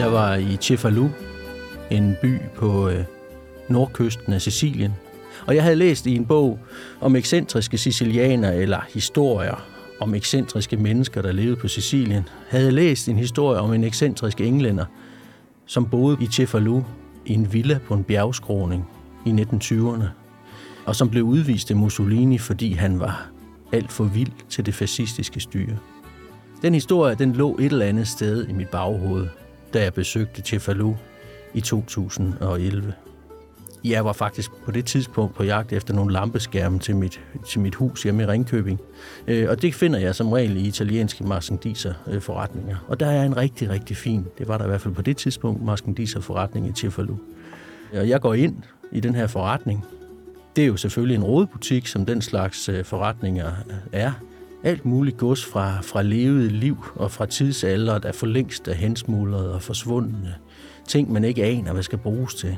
Jeg var i Cefalu, en by på øh, nordkysten af Sicilien. Og jeg havde læst i en bog om ekscentriske sicilianer eller historier om ekscentriske mennesker, der levede på Sicilien. Havde læst en historie om en ekscentrisk englænder, som boede i Cefalu i en villa på en bjergskråning i 1920'erne, og som blev udvist af Mussolini, fordi han var alt for vild til det fascistiske styre. Den historie, den lå et eller andet sted i mit baghoved, da jeg besøgte Cefalu i 2011. Jeg var faktisk på det tidspunkt på jagt efter nogle lampeskærme til mit, til mit hus hjemme i Ringkøbing. Øh, og det finder jeg som regel i italienske marchandiser øh, forretninger. Og der er en rigtig, rigtig fin, det var der i hvert fald på det tidspunkt, marchandiser forretning i Cefalu. Og jeg går ind i den her forretning. Det er jo selvfølgelig en rådebutik, som den slags øh, forretninger er. Alt muligt gods fra, fra levet liv og fra tidsalder, der for længst er hensmuldret og forsvundne. Ting, man ikke aner, hvad skal bruges til.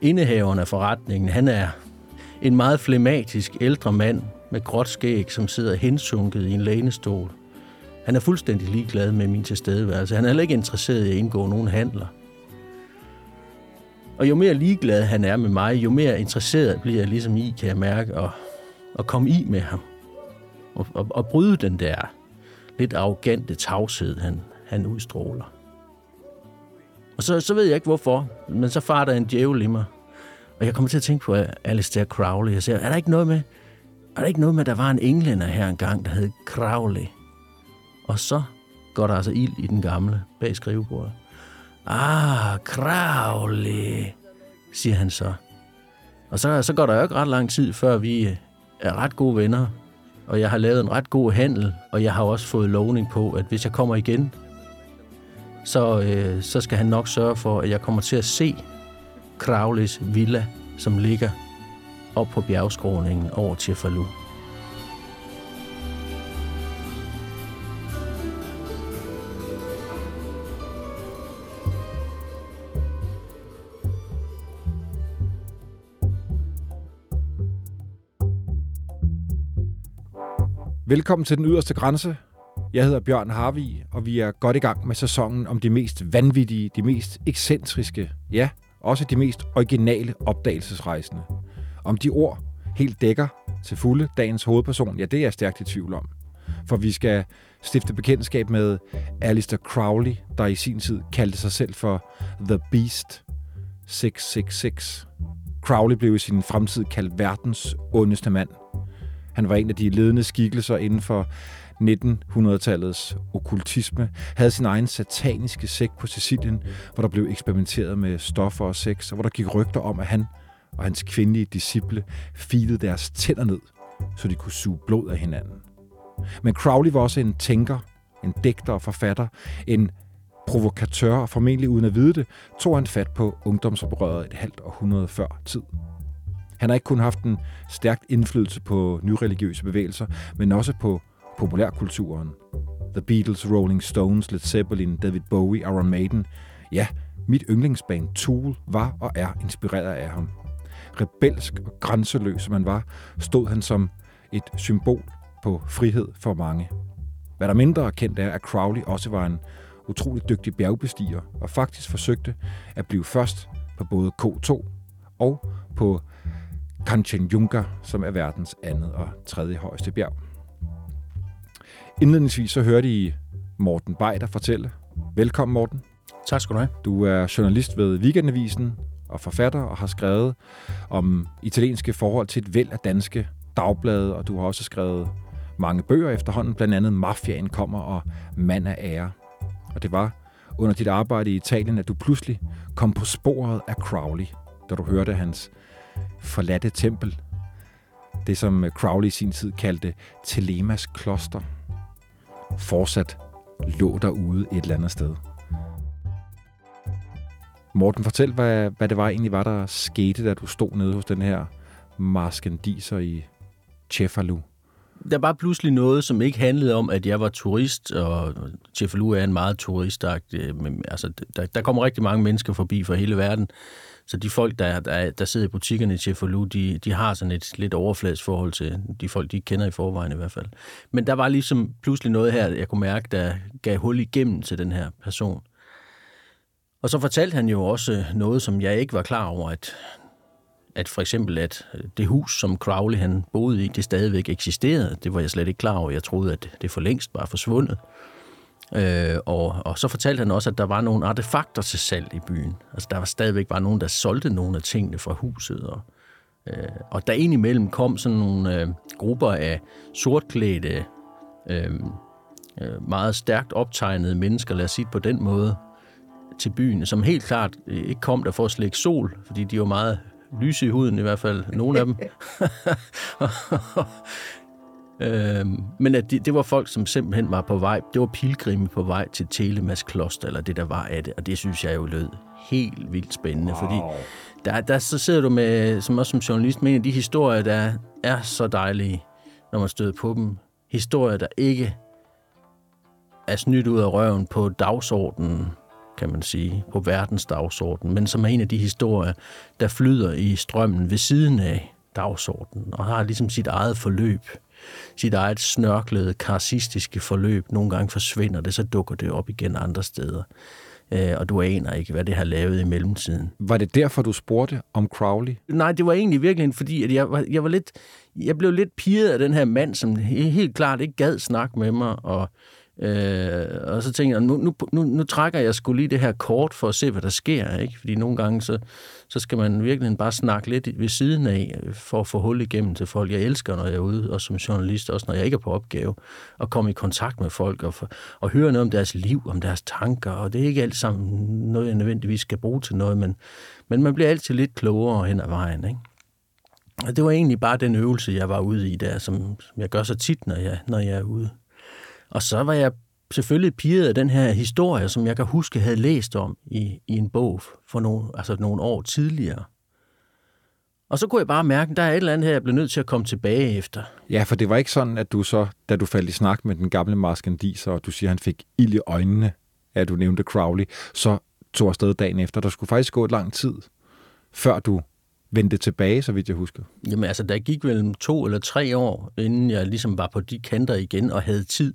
Indehaveren af forretningen, han er en meget flematisk ældre mand med gråt skæg, som sidder hensunket i en lænestol. Han er fuldstændig ligeglad med min tilstedeværelse. Han er heller ikke interesseret i at indgå nogen handler. Og jo mere ligeglad han er med mig, jo mere interesseret bliver jeg ligesom i, kan jeg mærke, at, at komme i med ham. Og, og, og bryde den der lidt arrogante tavshed, han, han udstråler. Og så, så ved jeg ikke hvorfor, men så farer der en djævel i mig. Og jeg kommer til at tænke på Alistair Crowley. Jeg siger, er der ikke noget med, er der ikke noget med, at der var en englænder her engang, der hed Crowley? Og så går der altså ild i den gamle bag skrivebordet. Ah, Crowley, siger han så. Og så, så går der jo ikke ret lang tid, før vi er ret gode venner. Og jeg har lavet en ret god handel, og jeg har også fået lovning på, at hvis jeg kommer igen, så, øh, så skal han nok sørge for, at jeg kommer til at se Crowleys villa, som ligger op på bjergskråningen over Cefalu. Velkommen til den yderste grænse. Jeg hedder Bjørn Harvi, og vi er godt i gang med sæsonen om de mest vanvittige, de mest ekscentriske, ja, også de mest originale opdagelsesrejsende. Om de ord helt dækker til fulde dagens hovedperson, ja, det er jeg stærkt i tvivl om. For vi skal stifte bekendtskab med Alistair Crowley, der i sin tid kaldte sig selv for The Beast 666. Crowley blev i sin fremtid kaldt verdens ondeste mand. Han var en af de ledende skikkelser inden for 1900-tallets okkultisme, havde sin egen sataniske sekt på Sicilien, hvor der blev eksperimenteret med stoffer og sex, og hvor der gik rygter om, at han og hans kvindelige disciple filede deres tænder ned, så de kunne suge blod af hinanden. Men Crowley var også en tænker, en digter og forfatter, en provokatør, og formentlig uden at vide det, tog han fat på ungdomsoprøret et halvt århundrede før tid. Han har ikke kun haft en stærk indflydelse på nyreligiøse bevægelser, men også på populærkulturen. The Beatles, Rolling Stones, Led Zeppelin, David Bowie, Iron Maiden. Ja, mit yndlingsband Tool var og er inspireret af ham. Rebelsk og grænseløs som han var, stod han som et symbol på frihed for mange. Hvad der mindre er kendt er, at Crowley også var en utrolig dygtig bjergbestiger, og faktisk forsøgte at blive først på både K2 og på Kanchenjunga, som er verdens andet og tredje højeste bjerg. Indledningsvis så hørte I Morten Beider fortælle. Velkommen, Morten. Tak skal du have. Du er journalist ved Weekendavisen og forfatter og har skrevet om italienske forhold til et væld af danske dagblade, og du har også skrevet mange bøger efterhånden, blandt andet Mafiaen kommer og Mand af ære. Og det var under dit arbejde i Italien, at du pludselig kom på sporet af Crowley, da du hørte hans forladte tempel. Det, som øh, Crowley i sin tid kaldte Telemas kloster – fortsat lå derude et eller andet sted. Morten, fortæl, hvad, hvad det var egentlig var, der skete, da du stod nede hos den her marskandiser i Cefalu. Der var pludselig noget, som ikke handlede om, at jeg var turist, og Cefalu er en meget turistagtig... Øh, altså, der, der kommer rigtig mange mennesker forbi fra hele verden. Så de folk, der, der, der sidder i butikkerne i Cefalu, de, de har sådan et lidt overfladisk forhold til de folk, de kender i forvejen i hvert fald. Men der var ligesom pludselig noget her, jeg kunne mærke, der gav hul igennem til den her person. Og så fortalte han jo også noget, som jeg ikke var klar over, at, at for eksempel, at det hus, som Crowley han boede i, det stadigvæk eksisterede. Det var jeg slet ikke klar over. Jeg troede, at det for længst var forsvundet. Øh, og, og så fortalte han også, at der var nogle artefakter til salg i byen. Altså der var stadigvæk var nogen, der solgte nogle af tingene fra huset. Og, øh, og der indimellem kom sådan nogle øh, grupper af sortklædte, øh, øh, meget stærkt optegnede mennesker, lad os sige på den måde, til byen, som helt klart øh, ikke kom der for at slække sol, fordi de var meget lyse i huden i hvert fald, nogle af dem. øhm, men at det, det var folk, som simpelthen var på vej, det var pilgrimme på vej til Telemas kloster, eller det der var af det, og det synes jeg jo lød helt vildt spændende, wow. fordi der, der så sidder du med, som også som journalist, med en af de historier, der er så dejlige, når man støder på dem. Historier, der ikke er snydt ud af røven på dagsordenen, kan man sige, på verdens dagsorden, men som er en af de historier, der flyder i strømmen ved siden af dagsordenen, og har ligesom sit eget forløb, sit eget snørklede, karsistiske forløb. Nogle gange forsvinder det, så dukker det op igen andre steder. Øh, og du aner ikke, hvad det har lavet i mellemtiden. Var det derfor, du spurgte om Crowley? Nej, det var egentlig virkelig, fordi at jeg, var, jeg, var lidt, jeg blev lidt piret af den her mand, som helt klart ikke gad snakke med mig, og Øh, og så tænkte jeg, nu, nu, nu, nu trækker jeg skulle lige det her kort for at se, hvad der sker. Ikke? Fordi nogle gange, så, så skal man virkelig bare snakke lidt ved siden af, for at få hul igennem til folk. Jeg elsker, når jeg er ude, og som journalist, også når jeg ikke er på opgave, at komme i kontakt med folk og, for, og høre noget om deres liv, om deres tanker. Og det er ikke alt sammen noget, jeg nødvendigvis skal bruge til noget, men, men man bliver altid lidt klogere hen ad vejen. Ikke? Og det var egentlig bare den øvelse, jeg var ude i der, som, som jeg gør så tit, når jeg, når jeg er ude. Og så var jeg selvfølgelig piret af den her historie, som jeg kan huske havde læst om i, i en bog for nogle, altså nogle år tidligere. Og så kunne jeg bare mærke, at der er et eller andet her, jeg blev nødt til at komme tilbage efter. Ja, for det var ikke sådan, at du så, da du faldt i snak med den gamle maskandiser, og du siger, at han fik ild i øjnene, at du nævnte Crowley, så tog afsted dagen efter. Der skulle faktisk gå et lang tid, før du vendte tilbage, så vidt jeg husker. Jamen altså, der gik vel to eller tre år, inden jeg ligesom var på de kanter igen og havde tid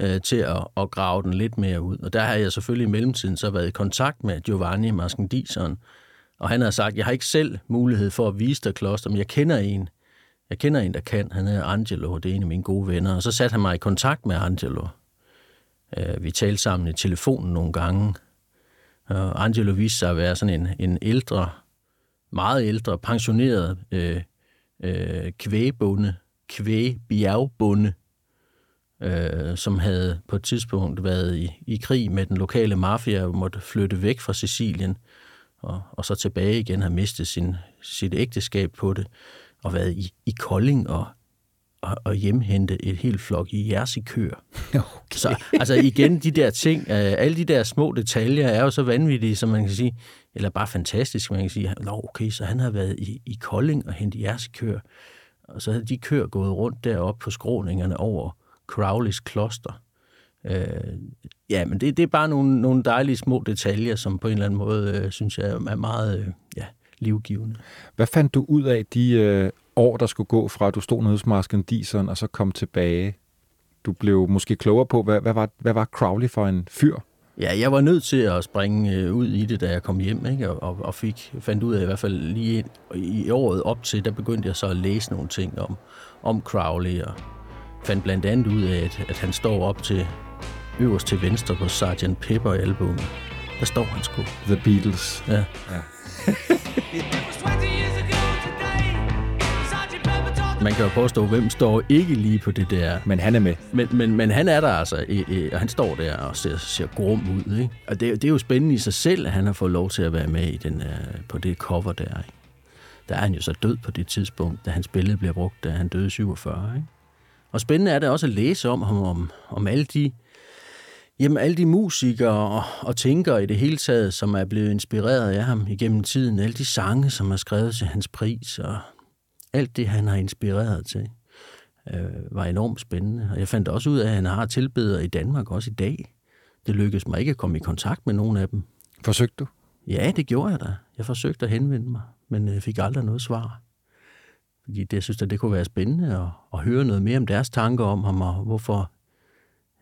øh, til at, at grave den lidt mere ud. Og der har jeg selvfølgelig i mellemtiden så været i kontakt med Giovanni Maskendiseren, og han har sagt, jeg har ikke selv mulighed for at vise dig kloster, men jeg kender en, jeg kender en, der kan. Han er Angelo, det er en af mine gode venner. Og så satte han mig i kontakt med Angelo. Øh, vi talte sammen i telefonen nogle gange. Og Angelo viste sig at være sådan en, en ældre, meget ældre, pensioneret øh, øh, kvægbonde, kvægbjergbonde, øh, som havde på et tidspunkt været i, i krig med den lokale mafia og måtte flytte væk fra Sicilien, og, og så tilbage igen har mistet sin, sit ægteskab på det, og været i, i Kolding og, og, og hjemhente et helt flok i jersikøer. Okay. Så altså igen, de der ting, øh, alle de der små detaljer er jo så vanvittige, som man kan sige, eller bare fantastisk, man kan sige, Nå, okay, så han har været i, i Kolding og hentet jersikøer, og så havde de køer gået rundt deroppe på skråningerne over Crowleys kloster. Øh, ja, men det, det er bare nogle, nogle dejlige små detaljer, som på en eller anden måde, øh, synes jeg, er meget øh, ja, livgivende. Hvad fandt du ud af de øh, år, der skulle gå fra, at du stod nede hos Marsken Dison, og så kom tilbage? Du blev måske klogere på, hvad, hvad, var, hvad var Crowley for en fyr? Ja, jeg var nødt til at springe øh, ud i det, da jeg kom hjem, ikke? Og, og fik, fandt ud af, i hvert fald lige i året op til, der begyndte jeg så at læse nogle ting om, om Crowley og fandt blandt andet ud af, at, at han står op til øverst til venstre på Sgt. Pepper albumet. Der står han sgu. The Beatles. Ja. ja. Man kan jo påstå, hvem står ikke lige på det der. Men han er med. Men, men, men han er der altså, og han står der og ser, ser grum ud. Ikke? Og det, det er jo spændende i sig selv, at han har fået lov til at være med i den, uh, på det cover der. Ikke? Der er han jo så død på det tidspunkt, da hans billede bliver brugt, da han døde 47. Ikke? Og spændende er det også at læse om ham, om, om alle de Jamen alle de musikere og, og tænkere i det hele taget, som er blevet inspireret af ham igennem tiden, alle de sange, som er skrevet til hans pris, og alt det, han har inspireret til, øh, var enormt spændende. Og jeg fandt også ud af, at han har tilbedere i Danmark også i dag. Det lykkedes mig ikke at komme i kontakt med nogen af dem. Forsøgte du? Ja, det gjorde jeg da. Jeg forsøgte at henvende mig, men jeg fik aldrig noget svar. Fordi det, jeg synes, at det kunne være spændende at, at høre noget mere om deres tanker om ham, og hvorfor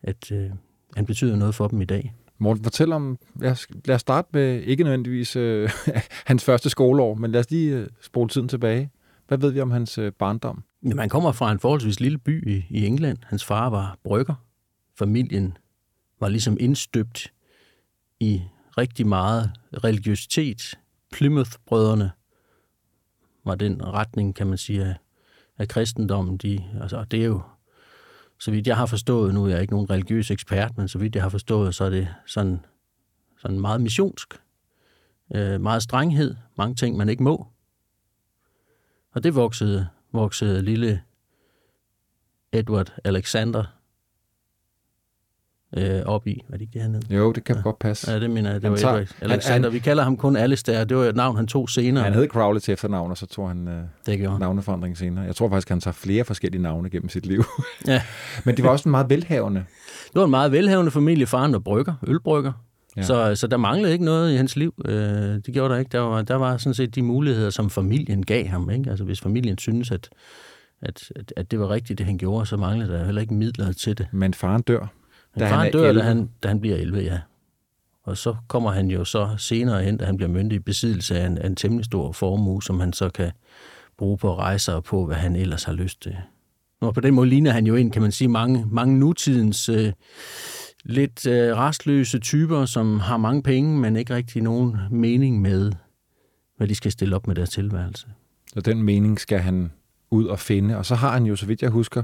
at, øh, han betyder noget for dem i dag. Morten, fortæl om, lad os, lad os starte med ikke nødvendigvis øh, hans første skoleår, men lad os lige øh, spole tiden tilbage. Hvad ved vi om hans øh, barndom? Jamen, han kommer fra en forholdsvis lille by i, i England. Hans far var brygger. Familien var ligesom indstøbt i rigtig meget religiøsitet. Plymouth-brødrene var den retning, kan man sige, af, af kristendommen. De, altså, det er jo, så vidt jeg har forstået, nu er jeg ikke nogen religiøs ekspert, men så vidt jeg har forstået, så er det sådan, sådan meget missionsk. Øh, meget strenghed, mange ting, man ikke må. Og det voksede, voksede lille Edward Alexander øh, op i. Var det ikke det, han hed? Jo, det kan ja. godt passe. Ja, det mener jeg. Det Han var tager- Alexander. han- Han, Vi kalder ham kun Alistair. Det var et navn, han tog senere. Han hed Crowley til efternavn, og så tog han øh, det navneforandring senere. Jeg tror faktisk, han tager flere forskellige navne gennem sit liv. Ja. Men det var også en meget velhavende. Det var en meget velhavende familie. Faren var brygger, ølbrygger. Ja. Så, så der manglede ikke noget i hans liv. Øh, det gjorde der ikke. Der var, der var sådan set de muligheder, som familien gav ham. Ikke? Altså hvis familien synes, at, at, at, at det var rigtigt, det han gjorde, så manglede der heller ikke midler til det. Men faren dør. Men Da han faren er dør, 11. da han, da han bliver 11, ja. Og så kommer han jo så senere hen, da han bliver myndig i besiddelse af en, af en temmelig stor formue, som han så kan bruge på rejser og på, hvad han ellers har lyst til. Og på den måde ligner han jo en, kan man sige, mange, mange nutidens øh, lidt øh, restløse typer, som har mange penge, men ikke rigtig nogen mening med, hvad de skal stille op med deres tilværelse. Så den mening skal han ud og finde. Og så har han jo, så vidt jeg husker,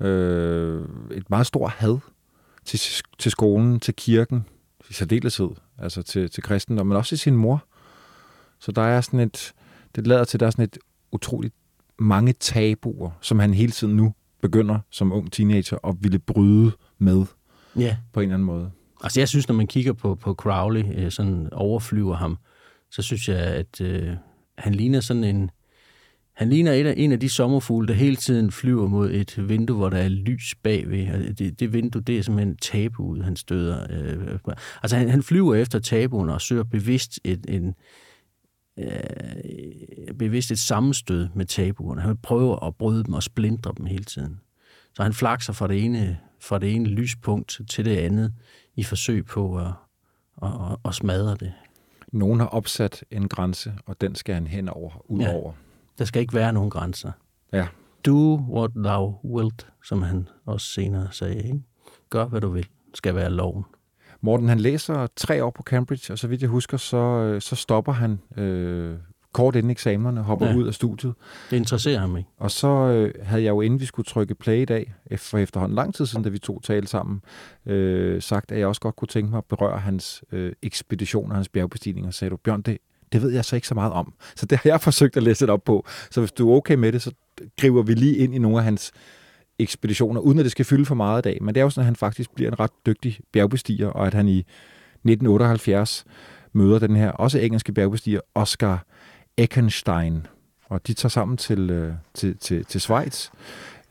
øh, et meget stort had til, til skolen, til kirken, i særdeleshed, altså til, til kristendom, men også til sin mor. Så der er sådan et, det lader til, at der er sådan et utroligt mange tabuer, som han hele tiden nu begynder som ung teenager at ville bryde med Ja. på en eller anden måde. Altså jeg synes, når man kigger på, på Crowley, øh, sådan overflyver ham, så synes jeg, at øh, han ligner sådan en... Han ligner et af, en af de sommerfugle, der hele tiden flyver mod et vindue, hvor der er lys bagved. Og det, det vindue, det er simpelthen tabuet, han støder. Øh, altså han, han flyver efter tabuen og søger bevidst et, en, øh, bevidst et sammenstød med tabuerne. Han prøver at bryde dem og splindre dem hele tiden. Så han flakser fra det ene, fra det ene lyspunkt til det andet i forsøg på at, at, at, at smadre det. Nogen har opsat en grænse, og den skal han hen over, ud Ja. Der skal ikke være nogen grænser. Ja. Do what thou wilt, som han også senere sagde. Ikke? Gør, hvad du vil, skal være loven. Morten, han læser tre år på Cambridge, og så vidt jeg husker, så, øh, så stopper han øh, kort inden eksamenerne, hopper ja. Ud af studiet. Det interesserer ham ikke. Og så øh, havde jeg jo, inden vi skulle trykke play i dag, for efterhånden lang tid siden, da vi to talte sammen, øh, sagt, at jeg også godt kunne tænke mig at berøre hans øh, ekspedition og hans bjergbestigninger. Så sagde du, Bjørn, det, det ved jeg så ikke så meget om. Så det har jeg forsøgt at læse lidt op på. Så hvis du er okay med det, så griber vi lige ind i nogle af hans ekspeditioner, uden at det skal fylde for meget i dag. Men det er jo sådan, at han faktisk bliver en ret dygtig bjergbestiger, og at han i 1978 møder den her også engelske bjergbestiger, Oscar Eckenstein. Og de tager sammen til, øh, til, til, til Schweiz,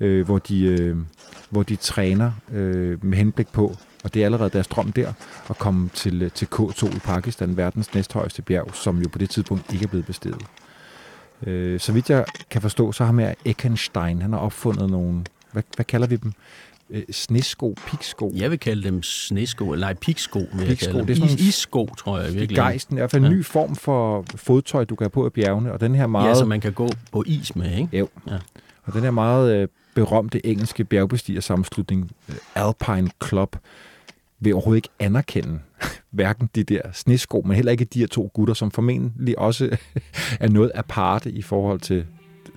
øh, hvor, de, øh, hvor de træner øh, med henblik på, og det er allerede deres drøm der, at komme til, øh, til K2 i Pakistan, verdens næsthøjeste bjerg, som jo på det tidspunkt ikke er blevet bestedet. Øh, så vidt jeg kan forstå, så har med Eckenstein, han har opfundet nogle, hvad, hvad kalder vi dem? Øh, snesko, piksko. Jeg vil kalde dem snesko, eller nej, piksko. Vil jeg Piksko, dem. det er sådan Is, nogle- issko, tror jeg virkelig. Gejsten, i hvert fald en Ja. ny form for fodtøj, du kan have på i bjergene, og den her meget... Ja, så man kan gå på is med, ikke? Jo. Ja. Og den her meget øh, berømte engelske bjergbestigersammenslutning, øh, Alpine Club, vil overhovedet ikke anerkende hverken de der snesko, men heller ikke de her to gutter, som formentlig også er noget aparte i forhold til,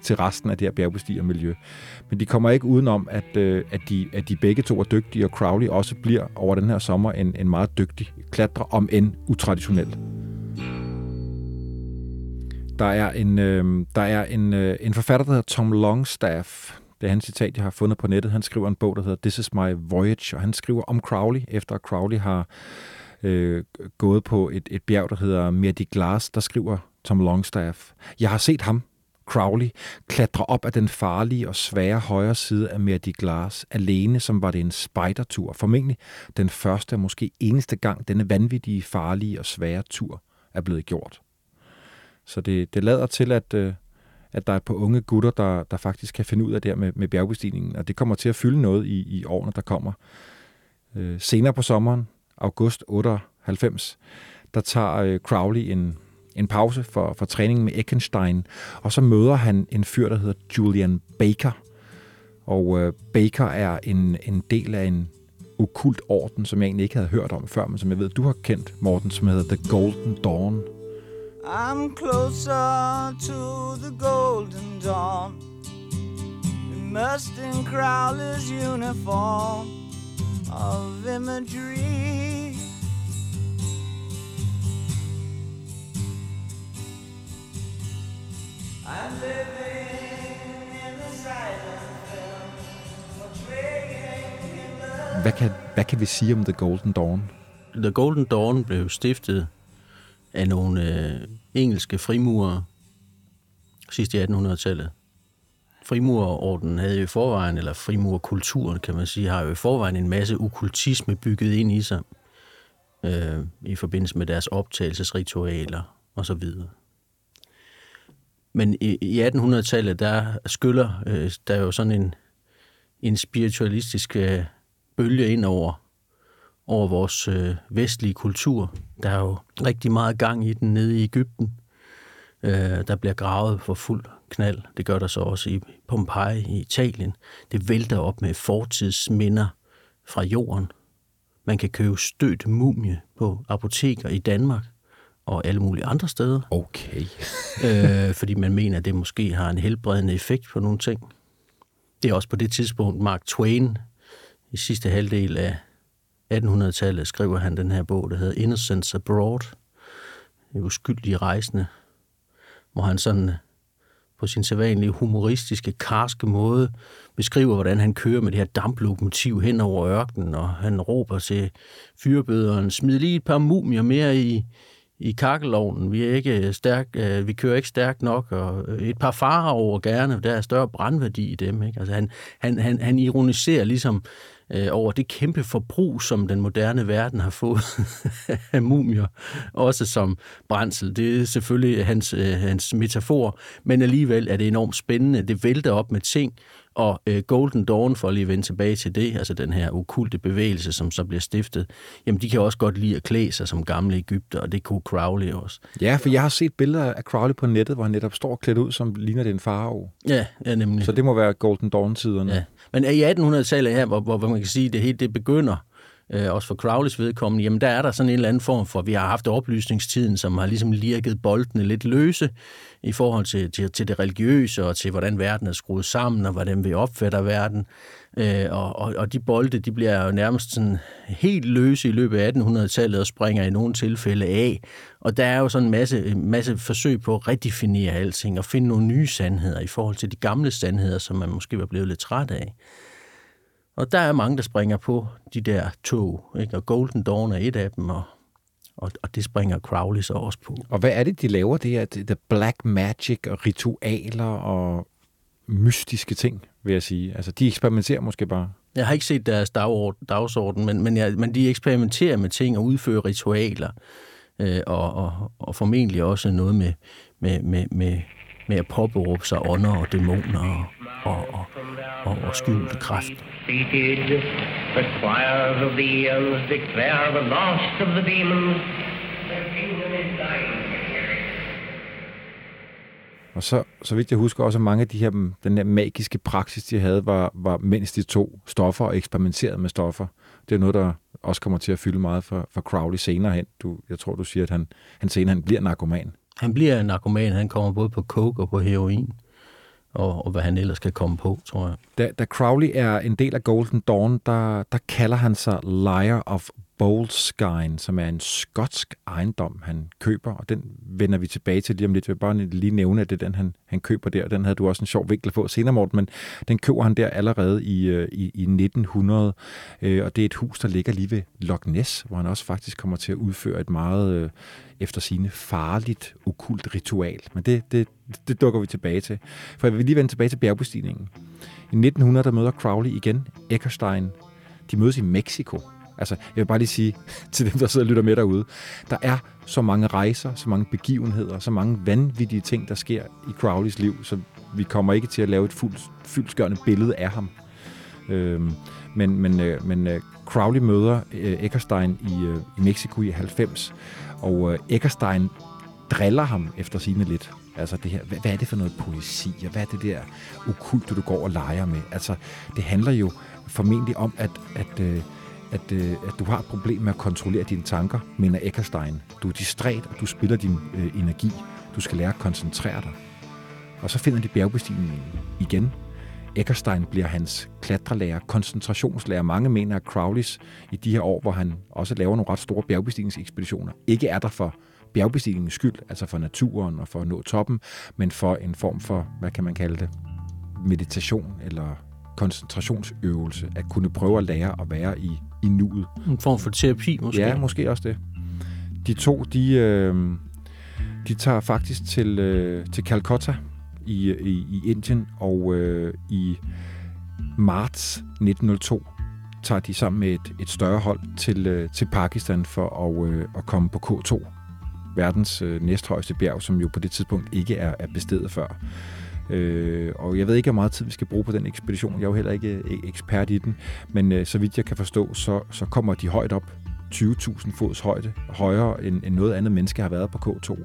til resten af det her bjergbestigermiljø. Men de kommer ikke udenom, at, øh, at, de, at de begge to er dygtige, og Crowley også bliver over den her sommer en, en meget dygtig klatrer, om end utraditionel. Der er en, øh, der er en, øh, en forfatter, der hedder Tom Longstaff. Det er hans citat, jeg har fundet på nettet. Han skriver en bog, der hedder This is my voyage, og han skriver om Crowley, efter at Crowley har øh, gået på et, et bjerg, der hedder Merdi Glass. Der skriver Tom Longstaff, Jeg har set ham, Crowley, klatre op af den farlige og svære højre side af Merdi Glass, alene som var det en spejdertur. Formentlig den første og måske eneste gang, denne vanvittige, farlige og svære tur er blevet gjort. Så det, det lader til, at, øh, at der er et par unge gutter, der, der faktisk kan finde ud af det her med, med bjergbestigningen, og det kommer til at fylde noget i, i årene, der kommer. Øh, senere på sommeren august 98, der tager øh, Crowley en, en pause for, for træning med Eckenstein, og så møder han en fyr, der hedder Julian Baker. Og øh, Baker er en, en del af en okult orden, som jeg egentlig ikke havde hørt om før, men som jeg ved, du har kendt, Morten, som hedder The Golden Dawn. I'm closer to the golden dawn. Immersed in Crowley's uniform of imagery. I'm living in the silent film hvad kan, hvad kan vi sige om The Golden Dawn? The Golden Dawn blev stiftet af nogle øh, engelske frimurer sidst i 1800-tallet. Frimurerorden havde jo i forvejen, eller frimurerkulturen kan man sige, har jo i forvejen en masse okultisme bygget ind i sig øh, i forbindelse med deres optagelsesritualer osv. Men i, i 1800-tallet, der skyller øh, der jo sådan en, en spiritualistisk øh, bølge ind over over vores øh, vestlige kultur. Der er jo rigtig meget gang i den nede i Ægypten. Øh, der bliver gravet for fuld knald. Det gør der så også i Pompeji i Italien. Det vælter op med fortidsminder fra jorden. Man kan købe stødt mumie på apoteker i Danmark og alle mulige andre steder. Okay. øh, fordi man mener, at det måske har en helbredende effekt på nogle ting. Det er også på det tidspunkt, Mark Twain i sidste halvdel af 1800-tallet skriver han den her bog, der hedder Innocence Abroad, en uskyldige rejsende, hvor han sådan øh, på sin sædvanlige humoristiske, karske måde beskriver, hvordan han kører med det her damplokomotiv hen over ørkenen, og han råber til fyrbøderen, smid lige et par mumier mere i, i kakkelovnen. Vi, er ikke øh, stærk, øh, vi kører ikke stærkt nok, og øh, et par farer over gerne, der er større brandværdi i dem. Ikke? Altså han, han, han, han ironiserer ligesom øh, over det kæmpe forbrug, som den moderne verden har fået af mumier, også som brændsel. Det er selvfølgelig hans, øh, hans metafor, men alligevel er det enormt spændende. Det vælter op med ting, og øh, Golden Dawn, for at lige vende tilbage til det, altså den her okulte bevægelse, som så bliver stiftet, jamen de kan også godt lide at klæde sig som gamle Ægypter, og det kunne Crowley også. Ja, for jeg har set billeder af Crowley på nettet, hvor han netop står klædt ud, som ligner det en farao. Ja, ja, nemlig. Så det må være Golden Dawn-tiderne. Ja. Men i 1800-tallet her, hvor, hvor, hvor man kan sige, at det hele det begynder, øh, også for Crowleys vedkommende, jamen der er der sådan en eller anden form for, vi har haft oplysningstiden, som har ligesom lirket boldene lidt løse i forhold til, til, til det religiøse og til, hvordan verden er skruet sammen og hvordan vi opfatter verden. Øh, og, og, og de bolde, de bliver jo nærmest sådan helt løse i løbet af 1800-tallet og springer i nogle tilfælde af. Og der er jo sådan en masse, masse forsøg på at redefinere alting og finde nogle nye sandheder i forhold til de gamle sandheder, som man måske var blevet lidt træt af. Og der er mange, der springer på de der tog, ikke? og Golden Dawn er et af dem, og, og, og det springer Crowley så også på. Og hvad er det, de laver? Det er the black magic og ritualer og mystiske ting, vil jeg sige. Altså, de eksperimenterer måske bare. Jeg har ikke set deres dagsorden, men, men, jeg, men de eksperimenterer med ting og udfører ritualer, øh, og, og, og formentlig også noget med, med, med, med, med at påberåbe sig ånder og dæmoner og, og, og, og, og skjulte kræft. the choirs of the eons declare the last of the demons. Og så, så vidt jeg husker også, at mange af de her, den her magiske praksis, de havde, var, var mens de tog stoffer og eksperimenterede med stoffer. Det er noget, der også kommer til at fylde meget for, for Crowley senere hen. Du, jeg tror, du siger, at han, han senere hen bliver narkoman. Han bliver en narkoman. Han kommer både på coke og på heroin. Og, og hvad han ellers kan komme på, tror jeg. Da, da Crowley er en del af Golden Dawn, der, der kalder han sig Liar of Boleskine, som er en skotsk ejendom, han køber, og den vender vi tilbage til lige om lidt. Jeg vil bare lige nævne, at det er den, han, han køber der. Den havde du også en sjov vinkel på senere, Morten, men den køber han der allerede i, øh, i, i 1900, øh, og det er et hus, der ligger lige ved Loch Ness, hvor han også faktisk kommer til at udføre et meget øh, efter sine farligt, okult ritual. Men det, det, det dukker vi tilbage til. For jeg vil lige vende tilbage til bjergbestigningen. I 1900 der møder Crowley igen Eckerstein. De mødes i Mexico. Altså, jeg vil bare lige sige til dem, der sidder og lytter med derude, der er så mange rejser, så mange begivenheder, så mange vanvittige ting, der sker i Crowleys liv, så vi kommer ikke til at lave et fuldt, fyldskørende billede af ham. Øhm, men men, øh, men øh, Crowley møder øh, Eckerstein i, øh, i Mexico i 90, og øh, Eckerstein driller ham efter sine lidt. Altså det her, hvad, hvad er det for noget poesi, og hvad er det der okult, du går og leger med? Altså, det handler jo formentlig om, at, at, øh, at, øh, at du har et problem med at kontrollere dine tanker, mener Eckerstein. Du er distræt, og du spiller din øh, energi. Du skal lære at koncentrere dig. Og så finder de bjergbestigningen igen. Eckerstein bliver hans klatrelærer, koncentrationslærer. Mange mener, at Crowleys i de her år, hvor han også laver nogle ret store bjergbestigningsekspeditioner, ikke er der for bjergbestigningens skyld, altså for naturen og for at nå toppen, men for en form for, hvad kan man kalde det, meditation eller koncentrationsøvelse, at kunne prøve at lære at være i, i nuet. En form for terapi måske? Ja, måske også det. De to, de, øh, de tager faktisk til, øh, til Calcutta i, i, i Indien, og øh, i marts 1902 tager de sammen med et, et større hold til, øh, til Pakistan for at, øh, at komme på K2, verdens øh, næsthøjeste bjerg, som jo på det tidspunkt ikke er, er bestedet før. Øh, og jeg ved ikke, hvor meget tid vi skal bruge på den ekspedition. Jeg er jo heller ikke øh, ekspert i den. Men øh, så vidt jeg kan forstå, så, så kommer de højt op. 20.000 fods højde, højere end, end noget andet menneske har været på K2.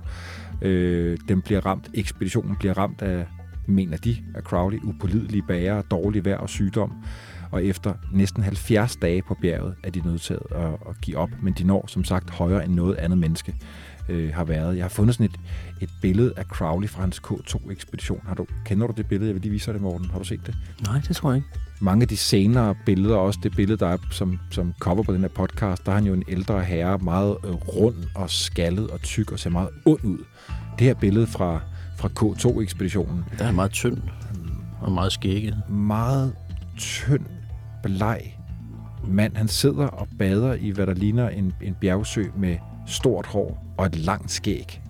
Øh, den bliver ramt, ekspeditionen bliver ramt af, mener de, af Crowley, upålidelige bager, dårlig vejr og sygdom. Og efter næsten 70 dage på bjerget er de nødt til at, at give op, men de når som sagt højere end noget andet menneske øh, har været. Jeg har fundet sådan et, et billede af Crowley fra hans K2-ekspedition. Har du, kender du det billede? Jeg vil lige vise dig det, Morten. Har du set det? Nej, det tror jeg ikke. Mange af de senere billeder, også det billede, der er som, som cover på den her podcast, der er han jo en ældre herre, meget øh, rund og skaldet og tyk og ser meget ond ud. Det her billede fra, fra K2-ekspeditionen. Der er meget tynd og meget skægget. Meget tynd, bleg mand. Han sidder og bader i, hvad der ligner en, en bjergsø med stort hår og et langt skæg.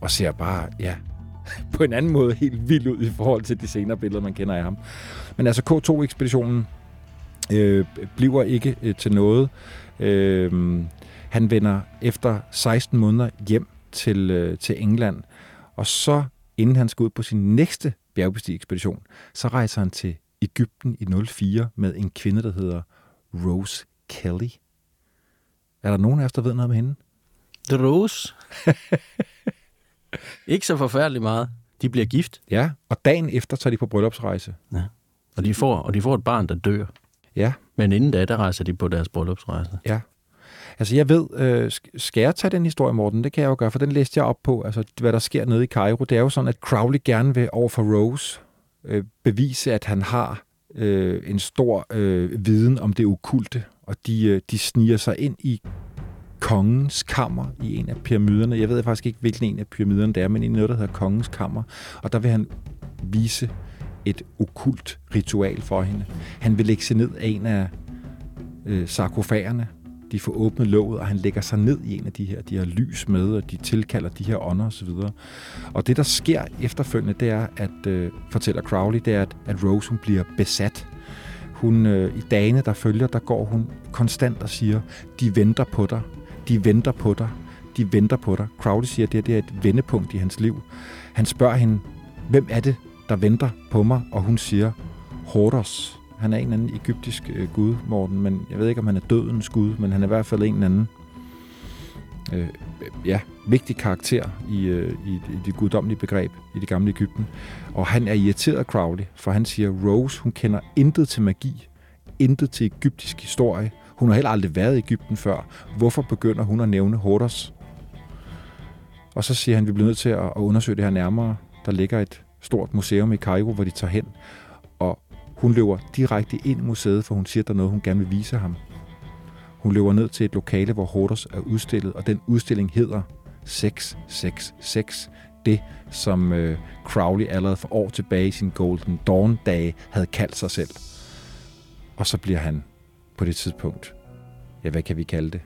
Og ser bare, ja, på en anden måde helt vild ud i forhold til de senere billeder, man kender af ham. Men altså K2-ekspeditionen øh, bliver ikke øh, til noget. Øh, han vender efter 16 måneder hjem til, øh, til England, og så, inden han skal ud på sin næste bjergbestigekspedition, så rejser han til Ægypten i 04 med en kvinde, der hedder Rose Kelly. Er der nogen af der ved noget om hende? Rose. ikke så forfærdeligt meget. De bliver gift. Ja, og dagen efter tager de på bryllupsrejse. Ja. Og de får, og de får et barn, der dør. Ja. Men inden da, der rejser de på deres bryllupsrejse. Ja. Altså jeg ved, øh, skal jeg tage den historie, Morten? Det kan jeg jo gøre, for den læste jeg op på. Altså hvad der sker nede i Cairo. Det er jo sådan, at Crowley gerne vil over for Rose øh, bevise, at han har øh, en stor øh, viden om det okulte. Og de, øh, de sniger sig ind i kongens kammer i en af pyramiderne. Jeg ved faktisk ikke, hvilken en af pyramiderne det er, men i noget, der hedder kongens kammer. Og der vil han vise et okult ritual for hende. Han vil lægge sig ned af en af øh, sarkofagerne. De får åbnet låget, og han lægger sig ned i en af de her. De har lys med, og de tilkalder de her ånder osv. Og det, der sker efterfølgende, det er, at, øh, fortæller Crowley, det er, at, at Rose hun bliver besat. Hun, øh, I dagene, der følger, der går hun konstant og siger, de venter på dig, de venter på dig, de venter på dig. Crowley siger, at det, det er et vendepunkt i hans liv. Han spørger hende, hvem er det, der venter på mig? Og hun siger, Hordos. Han er en eller anden egyptisk øh, gud, Morten, men jeg ved ikke, om han er dødens gud, men han er i hvert fald en eller anden øh, ja, vigtig karakter i, øh, i, i det guddommelige begreb i det gamle Ægypten. Og han er irriteret af Crowley, for han siger, Rose, hun kender intet til magi, intet til egyptisk historie. Hun har heller aldrig været i Ægypten før. Hvorfor begynder hun at nævne Hordos? Og så siger han, at vi bliver nødt til at undersøge det her nærmere. Der ligger et stort museum i Cairo, hvor de tager hen. Hun løber direkte ind i museet, for hun siger, at der er noget, hun gerne vil vise ham. Hun løber ned til et lokale, hvor Hortus er udstillet, og den udstilling hedder 666. Det, som øh, Crowley allerede for år tilbage i sin Golden Dawn-dage havde kaldt sig selv. Og så bliver han på det tidspunkt, ja, hvad kan vi kalde det,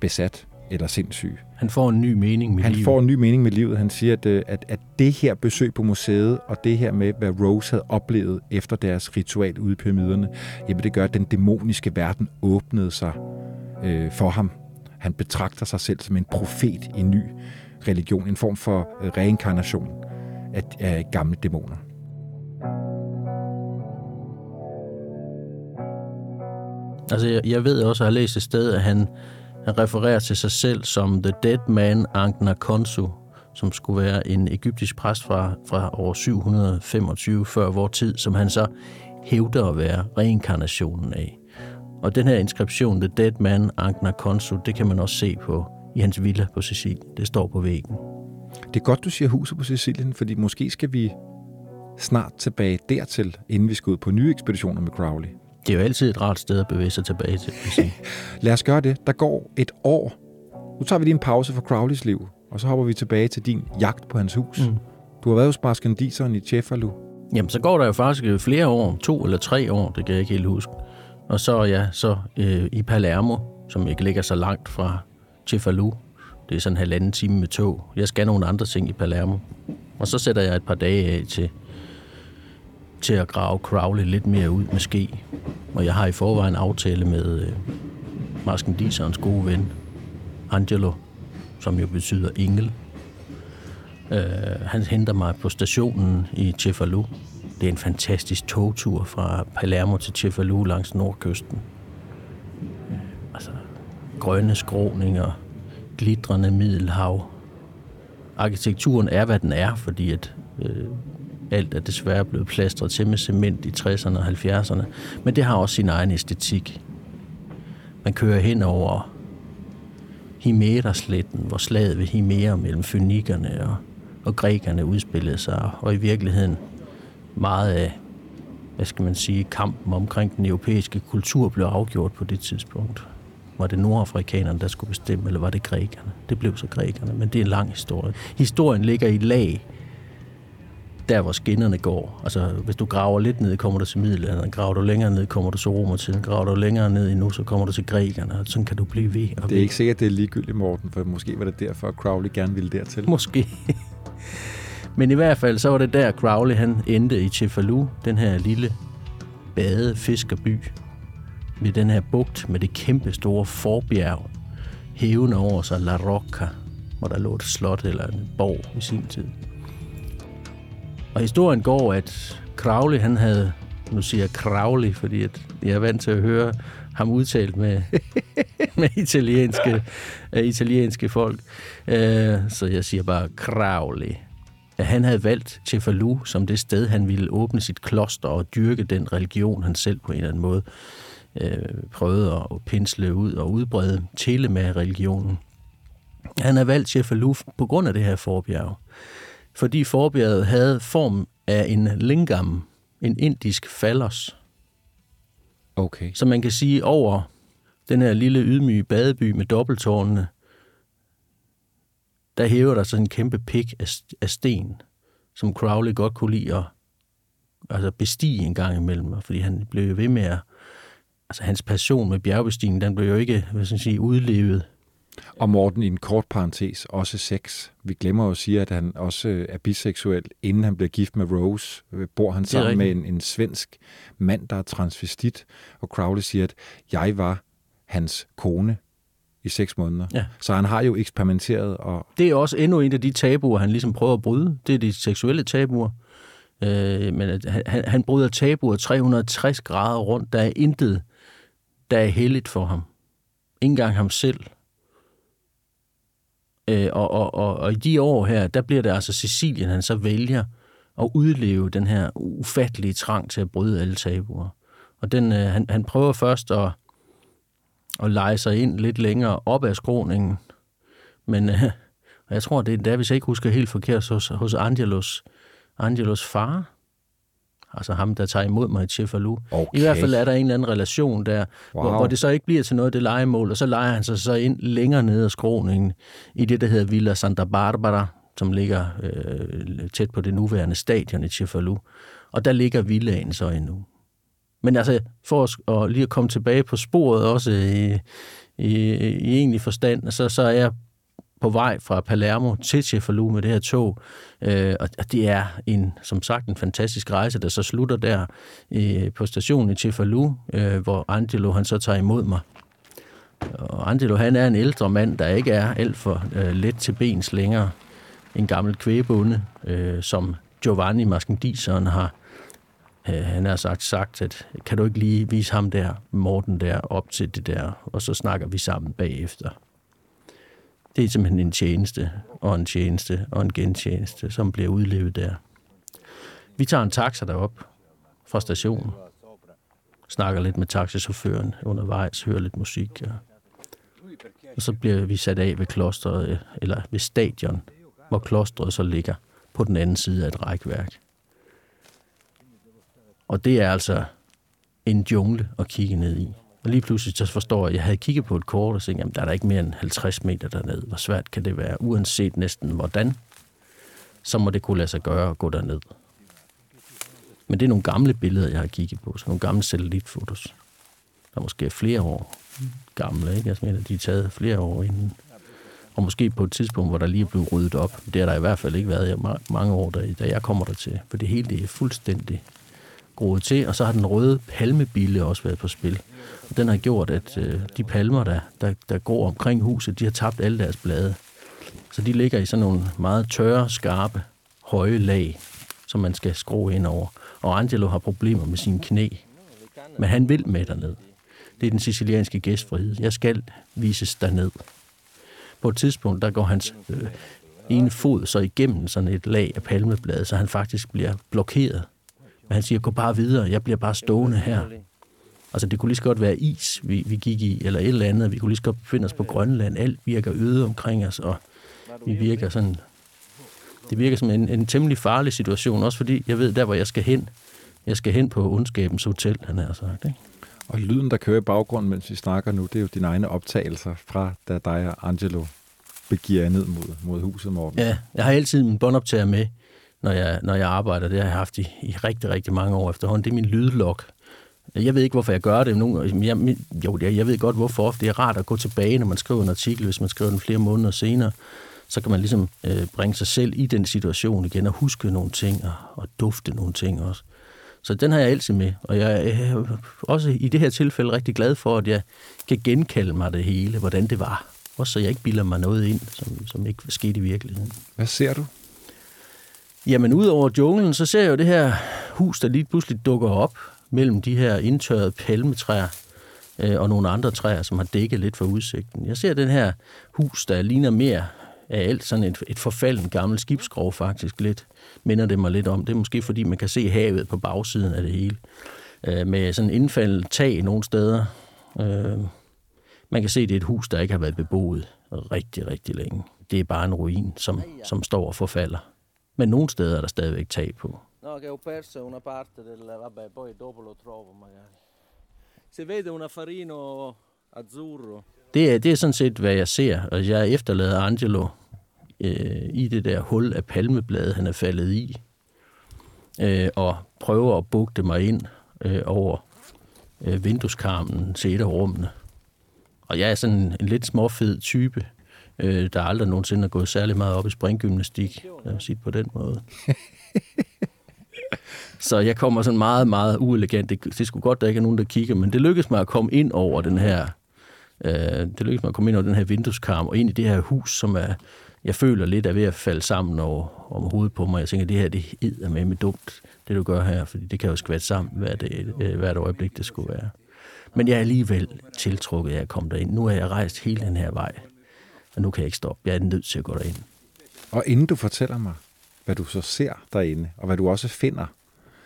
besat eller sindssyg. Han får en ny mening med Han livet. får en ny mening med livet. Han siger, at, øh, at, at det her besøg på museet, og det her med, hvad Rose havde oplevet efter deres ritual ude i pyramiderne, jamen det gør, at den dæmoniske verden åbnede sig øh, for ham. Han betragter sig selv som en profet i en ny religion, en form for øh, reinkarnation af, af gamle dæmoner. Altså, jeg, jeg ved også, at jeg har læst et sted, at han, han refererer til sig selv som The Dead Man Ankna Konsu, som skulle være en egyptisk præst fra, fra år 725 før vor tid, som han så hævder at være reinkarnationen af. Og den her inskription, The Dead Man Ankna Konsu, det kan man også se på i hans villa på Sicilien. Det står på væggen. Det er godt, du siger huset på Sicilien, fordi måske skal vi snart tilbage dertil, inden vi skal ud på nye ekspeditioner med Crowley. Det er jo altid et rart sted at bevæge sig tilbage til. Lad os gøre det. Der går et år. Nu tager vi lige en pause for Crowleys liv, og så hopper vi tilbage til din jagt på hans hus. Mm. Du har været hos Barskandiseren i Cefalu. Jamen, så går der jo faktisk flere år, to eller tre år, det kan jeg ikke helt huske. Og så, ja, så øh, i Palermo, som ikke ligger så langt fra Cefalu. Det er sådan en halvanden time med tog. Jeg skal nogle andre ting i Palermo. Og så sætter jeg et par dage af til, til at grave Crowley lidt mere ud måske. Og jeg har i forvejen aftale med øh, Maskendiserens gode ven, Angelo, som jo betyder engel. Øh, han henter mig på stationen i Cefalu. Det er en fantastisk togtur fra Palermo til Cefalu langs nordkysten. Altså, grønne skråninger, glitrende middelhav. Arkitekturen er, hvad den er, fordi at øh, alt er desværre blevet plastret til med cement i 60'erne og 70'erne. Men det har også sin egen æstetik. Man kører hen over Himera-sletten, hvor slaget ved Himera mellem fynikerne og, og grækerne udspillede sig, og i virkeligheden meget af, hvad skal man sige, kampen omkring den europæiske kultur blev afgjort på det tidspunkt. Var det nordafrikanerne, der skulle bestemme, eller var det grækerne? Det blev så grækerne, men det er en lang historie. Historien ligger i lag, der hvor skinnerne går. Altså, hvis du graver lidt ned, kommer du til middelalderen. Graver du længere ned, kommer du til romertiden. Graver du længere ned endnu, så kommer du til grækerne. Og sådan kan du blive ved. Og det er ikke sikkert, det er ligegyldigt, Morten, for måske var det derfor, at Crowley gerne ville dertil. Måske. Men i hvert fald, så var det der, Crowley han endte i Cefalu, den her lille bade fiskerby ved den her bugt med det kæmpe store forbjerg hævende over sig La Rocca, hvor der lå et slot eller en borg i sin tid. Og historien går, at Crowley, han havde, nu siger jeg Crowley, fordi at jeg er vant til at høre ham udtalt med, med italienske, uh, italienske folk. Uh, så jeg siger bare Crowley. At han havde valgt Cefalu som det sted, han ville åbne sit kloster og dyrke den religion, han selv på en eller anden måde uh, prøvede at pensle ud og udbrede med religionen. Han har valgt Cefalu på grund af det her forbjerg fordi forbjerget havde form af en lingam, en indisk fallos. Okay. Så man kan sige over den her lille ydmyge badeby med dobbelttårnene, der hæver der sådan en kæmpe pik af, af sten, som Crowley godt kunne lide at altså bestige en gang imellem, fordi han blev jo ved med at, altså hans passion med bjergbestigning, den blev jo ikke, hvad skal jeg sige, udlevet og Morten, i en kort parentes, også sex. Vi glemmer jo at sige, at han også er biseksuel. Inden han bliver gift med Rose, øh, bor han sammen med en, en svensk mand, der er transvestit. Og Crowley siger, at jeg var hans kone i seks måneder. Ja. Så han har jo eksperimenteret. Og... Det er også endnu en af de tabuer, han ligesom prøver at bryde. Det er de seksuelle tabuer. Øh, men han, han bryder tabuer 360 grader rundt. Der er intet, der er heldigt for ham. Ingen gang ham selv. Øh, og, og, og, og i de år her, der bliver det altså Sicilien, han så vælger at udleve den her ufattelige trang til at bryde alle tabuer. Og den, øh, han, han prøver først at, at lege sig ind lidt længere op ad skråningen, men øh, jeg tror, det er der, hvis jeg ikke husker helt forkert, hos, hos Angelos, Angelos far, altså ham, der tager imod mig i Cefalu. Okay. I hvert fald er der en eller anden relation der, wow. hvor, hvor det så ikke bliver til noget det legemål, og så leger han sig så ind længere ned ad skråningen i det, der hedder Villa Santa Barbara, som ligger øh, tæt på det nuværende stadion i Cefalu. Og der ligger villaen så endnu. Men altså, for at, at lige at komme tilbage på sporet også i, i, i egentlig forstand, så, så er jeg på vej fra Palermo til Cefalu med det her tog. Øh, og det er en, som sagt en fantastisk rejse, der så slutter der øh, på stationen i Cefalu, øh, hvor Angelo han så tager imod mig. Og Angelo han er en ældre mand, der ikke er alt for øh, let til bens længere. En gammel kvæbunde, øh, som Giovanni Maskendiseren har øh, han har sagt, sagt, at kan du ikke lige vise ham der, Morten der, op til det der, og så snakker vi sammen bagefter. Det er simpelthen en tjeneste, og en tjeneste, og en gentjeneste, som bliver udlevet der. Vi tager en taxa derop fra stationen, snakker lidt med taxichaufføren undervejs, hører lidt musik, og, og så bliver vi sat af ved klosteret, eller ved stadion, hvor klostret så ligger på den anden side af et rækværk. Og det er altså en jungle at kigge ned i. Og lige pludselig så forstår jeg, at jeg havde kigget på et kort og tænkt, at der er der ikke mere end 50 meter derned. Hvor svært kan det være, uanset næsten hvordan, så må det kunne lade sig gøre at gå derned. Men det er nogle gamle billeder, jeg har kigget på, så nogle gamle satellitfotos. Der er måske flere år gamle, ikke? Jeg mener, de er taget flere år inden. Og måske på et tidspunkt, hvor der lige er blevet ryddet op. Det har der i hvert fald ikke været i mange år, da jeg kommer der til. For det hele det er fuldstændig groet til, og så har den røde palmebille også været på spil. Og den har gjort, at øh, de palmer, der, der, der går omkring huset, de har tabt alle deres blade. Så de ligger i sådan nogle meget tørre, skarpe, høje lag, som man skal skrue ind over. Og Angelo har problemer med sine knæ. Men han vil med derned. Det er den sicilianske gæstfrihed. Jeg skal vises derned. På et tidspunkt, der går hans øh, ene fod så igennem sådan et lag af palmeblade, så han faktisk bliver blokeret men han siger, gå bare videre, jeg bliver bare stående her. Altså det kunne lige så godt være is, vi, vi gik i, eller et eller andet. Vi kunne lige så godt befinde os på Grønland. Alt virker øde omkring os, og vi virker sådan... Det virker som en, en temmelig farlig situation, også fordi jeg ved, der hvor jeg skal hen, jeg skal hen på ondskabens hotel, han har sagt. Ikke? Og lyden, der kører i baggrunden, mens vi snakker nu, det er jo dine egne optagelser fra, da dig og Angelo begiver ned mod, mod huset, Morten. Ja, jeg har altid min båndoptager med, når jeg, når jeg arbejder. Det har jeg haft i, i rigtig, rigtig mange år efterhånden. Det er min lydlok. Jeg ved ikke, hvorfor jeg gør det. Nogen, jeg, jo, jeg ved godt, hvorfor. Det er rart at gå tilbage, når man skriver en artikel, hvis man skriver den flere måneder senere. Så kan man ligesom øh, bringe sig selv i den situation igen og huske nogle ting og, og dufte nogle ting også. Så den har jeg altid med, og jeg er også i det her tilfælde rigtig glad for, at jeg kan genkalde mig det hele, hvordan det var. Også så jeg ikke bilder mig noget ind, som, som ikke skete i virkeligheden. Hvad ser du? Jamen, ud over junglen, så ser jeg jo det her hus, der lige pludselig dukker op mellem de her indtørrede palmetræer øh, og nogle andre træer, som har dækket lidt for udsigten. Jeg ser den her hus, der ligner mere af alt sådan et, et forfalden gammelt skibskrog faktisk lidt, minder det mig lidt om. Det er måske fordi, man kan se havet på bagsiden af det hele, øh, med sådan indfaldet tag nogle steder. Øh, man kan se, det er et hus, der ikke har været beboet rigtig, rigtig længe. Det er bare en ruin, som, som står og forfalder. Men nogle steder er der stadigvæk tag på. No, che ho perso una parte del... Vabbè, poi dopo lo trovo magari. Se vede un affarino azzurro. Det er, det er sådan set, hvad jeg ser. Og jeg efterlader Angelo øh, i det der hul af palmeblade, han er faldet i. Øh, og prøver at bugte mig ind øh, over øh, vindueskarmen til et af rummene. Og jeg er sådan en lidt småfed type, øh, der aldrig nogensinde er gået særlig meget op i springgymnastik, lad mig sige på den måde. Så jeg kommer sådan meget, meget uelegant. Det, det skulle godt, der ikke er nogen, der kigger, men det lykkedes mig at komme ind over den her, øh, det lykkedes mig at komme ind over den her vindueskarm, og ind i det her hus, som er, jeg føler lidt er ved at falde sammen over, om hovedet på mig. Jeg tænker, det her, det er med med dumt, det du gør her, fordi det kan jo skvætte sammen hver det, øh, hvert øjeblik, det skulle være. Men jeg er alligevel tiltrukket af at komme derind. Nu har jeg rejst hele den her vej og nu kan jeg ikke stoppe. Jeg er nødt til at gå derind. Og inden du fortæller mig, hvad du så ser derinde, og hvad du også finder,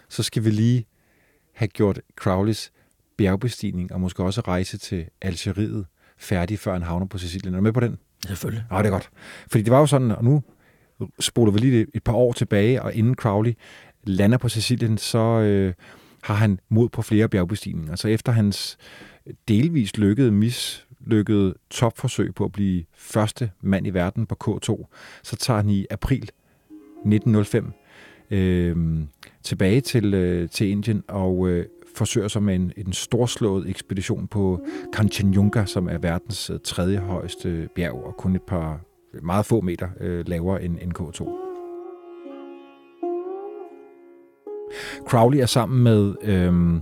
så skal vi lige have gjort Crowleys bjergbestigning, og måske også rejse til Algeriet færdig, før han havner på Sicilien. Er du med på den? Selvfølgelig. Ja, det er godt. Fordi det var jo sådan, og nu spoler vi lige et par år tilbage, og inden Crowley lander på Sicilien, så øh, har han mod på flere bjergbestigninger. Så efter hans delvis lykkede mis lykket topforsøg på at blive første mand i verden på K2, så tager han i april 1905 øh, tilbage til, øh, til Indien og øh, forsøger sig med en, en storslået ekspedition på Kanchenjunga, som er verdens øh, tredje højeste bjerg og kun et par meget få meter øh, lavere end, end K2. Crowley er sammen med øh,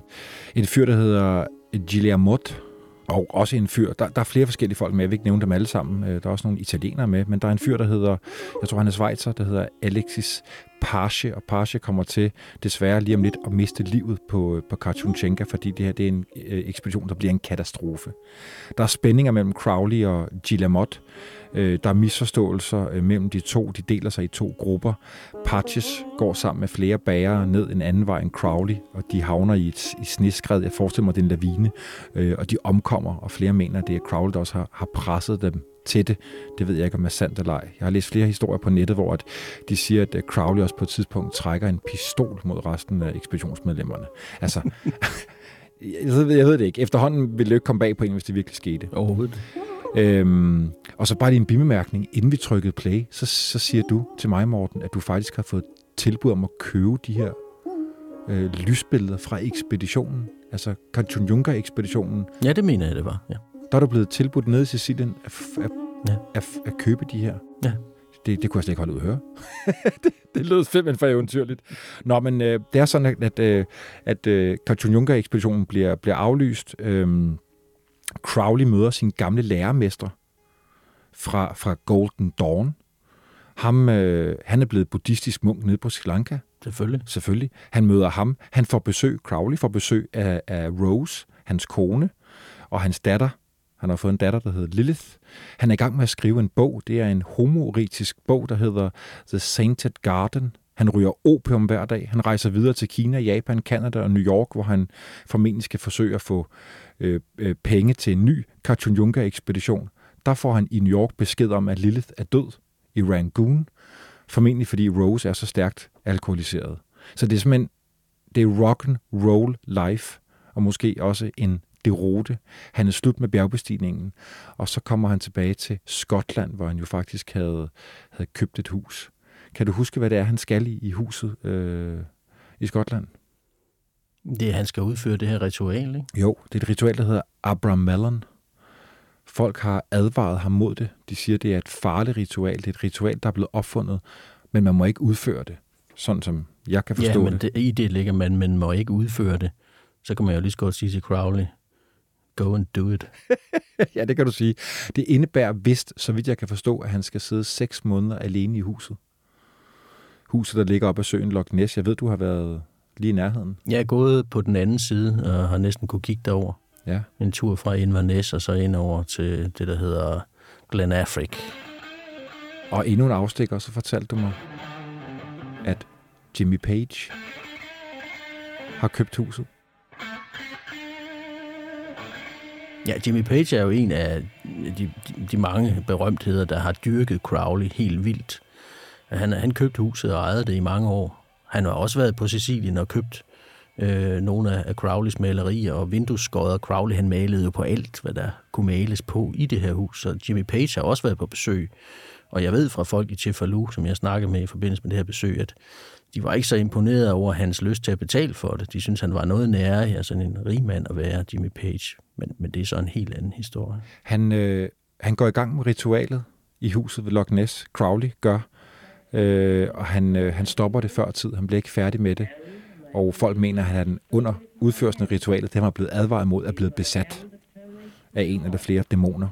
en fyr, der hedder Guillermot, og også en fyr, der, der er flere forskellige folk med, jeg vil ikke nævne dem alle sammen, øh, der er også nogle italienere med, men der er en fyr, der hedder, jeg tror han er svejser, der hedder Alexis Page, og Page kommer til desværre lige om lidt at miste livet på, på Kachunchenka, fordi det her det er en øh, ekspedition, der bliver en katastrofe. Der er spændinger mellem Crowley og Gilamot. Øh, der er misforståelser øh, mellem de to. De deler sig i to grupper. Patches går sammen med flere bærere ned en anden vej end Crowley, og de havner i et i sneskred. Jeg forestiller mig, det er en lavine, øh, og de omkommer, og flere mener, at det er Crowley, der også har, har presset dem til det. Det ved jeg ikke, om er sandt eller ej. Jeg har læst flere historier på nettet, hvor at de siger, at Crowley også på et tidspunkt trækker en pistol mod resten af ekspeditionsmedlemmerne. Altså, jeg ved, jeg ved det ikke. Efterhånden ville det ikke komme bag på en, hvis det virkelig skete. Overhovedet. Øhm, og så bare lige en bimærkning. Inden vi trykkede play, så, så siger du til mig, Morten, at du faktisk har fået tilbud om at købe de her øh, lysbilleder fra ekspeditionen. Altså Kanchenjunga-ekspeditionen. Ja, det mener jeg, det var. Ja. Der er du blevet tilbudt nede i Sicilien at, at, Ja. at, at købe de her. Ja. Det, det kunne jeg slet ikke holde ud at høre. det, det lød simpelthen for eventyrligt. Nå, men øh, det er sådan, at, at, øh, at øh, Kanchenjunga-ekspeditionen bliver, bliver aflyst. Øhm, Crowley møder sin gamle lærermester fra, fra Golden Dawn. Ham, øh, han er blevet buddhistisk munk nede på Sri Lanka, Selvfølgelig. selvfølgelig. Han møder ham. Han får besøg, Crowley får besøg af, af Rose, hans kone, og hans datter. Han har fået en datter, der hedder Lilith. Han er i gang med at skrive en bog. Det er en homoritisk bog, der hedder The Sainted Garden. Han ryger opium hver dag. Han rejser videre til Kina, Japan, Kanada og New York, hvor han formentlig skal forsøge at få øh, øh, penge til en ny Kanchenjunga-ekspedition. Der får han i New York besked om, at Lilith er død i Rangoon. Formentlig fordi Rose er så stærkt alkoholiseret. Så det er simpelthen det er rock and roll life, og måske også en deroute. Han er slut med bjergbestigningen, og så kommer han tilbage til Skotland, hvor han jo faktisk havde, havde købt et hus. Kan du huske, hvad det er, han skal i, i huset øh, i Skotland? Det er, han skal udføre det her ritual, ikke? Jo, det er et ritual, der hedder Abramelon. Folk har advaret ham mod det. De siger, det er et farligt ritual. Det er et ritual, der er blevet opfundet, men man må ikke udføre det, sådan som jeg kan forstå ja, men det. det, i det ligger man, men må ikke udføre det. Så kan man jo lige så godt sige til Crowley, go and do it. ja, det kan du sige. Det indebærer vist, så vidt jeg kan forstå, at han skal sidde seks måneder alene i huset. Huset, der ligger op ad søen Loch Ness. Jeg ved, du har været lige i nærheden. Jeg er gået på den anden side og har næsten kunne kigge derover. Ja. En tur fra Inverness og så ind over til det, der hedder Glen Affric. Og endnu en afstikker, så fortalte du mig, at Jimmy Page har købt huset. Ja, Jimmy Page er jo en af de, de, mange berømtheder, der har dyrket Crowley helt vildt. Han, han købte huset og ejede det i mange år. Han har også været på Sicilien og købt øh, nogle af, Crowleys malerier og vindueskodder. Crowley han malede jo på alt, hvad der kunne males på i det her hus. Så Jimmy Page har også været på besøg. Og jeg ved fra folk i Cefalu, som jeg snakkede med i forbindelse med det her besøg, at de var ikke så imponeret over hans lyst til at betale for det. De synes han var noget nære, ja, sådan en rig mand at være, Jimmy Page. Men, men det er så en helt anden historie. Han, øh, han går i gang med ritualet i huset ved Loch Ness. Crowley gør. Øh, og han, øh, han stopper det før tid. Han bliver ikke færdig med det. Og folk mener, at han under udførelsen af ritualet, det har blevet advaret mod, er blevet besat af en eller flere dæmoner.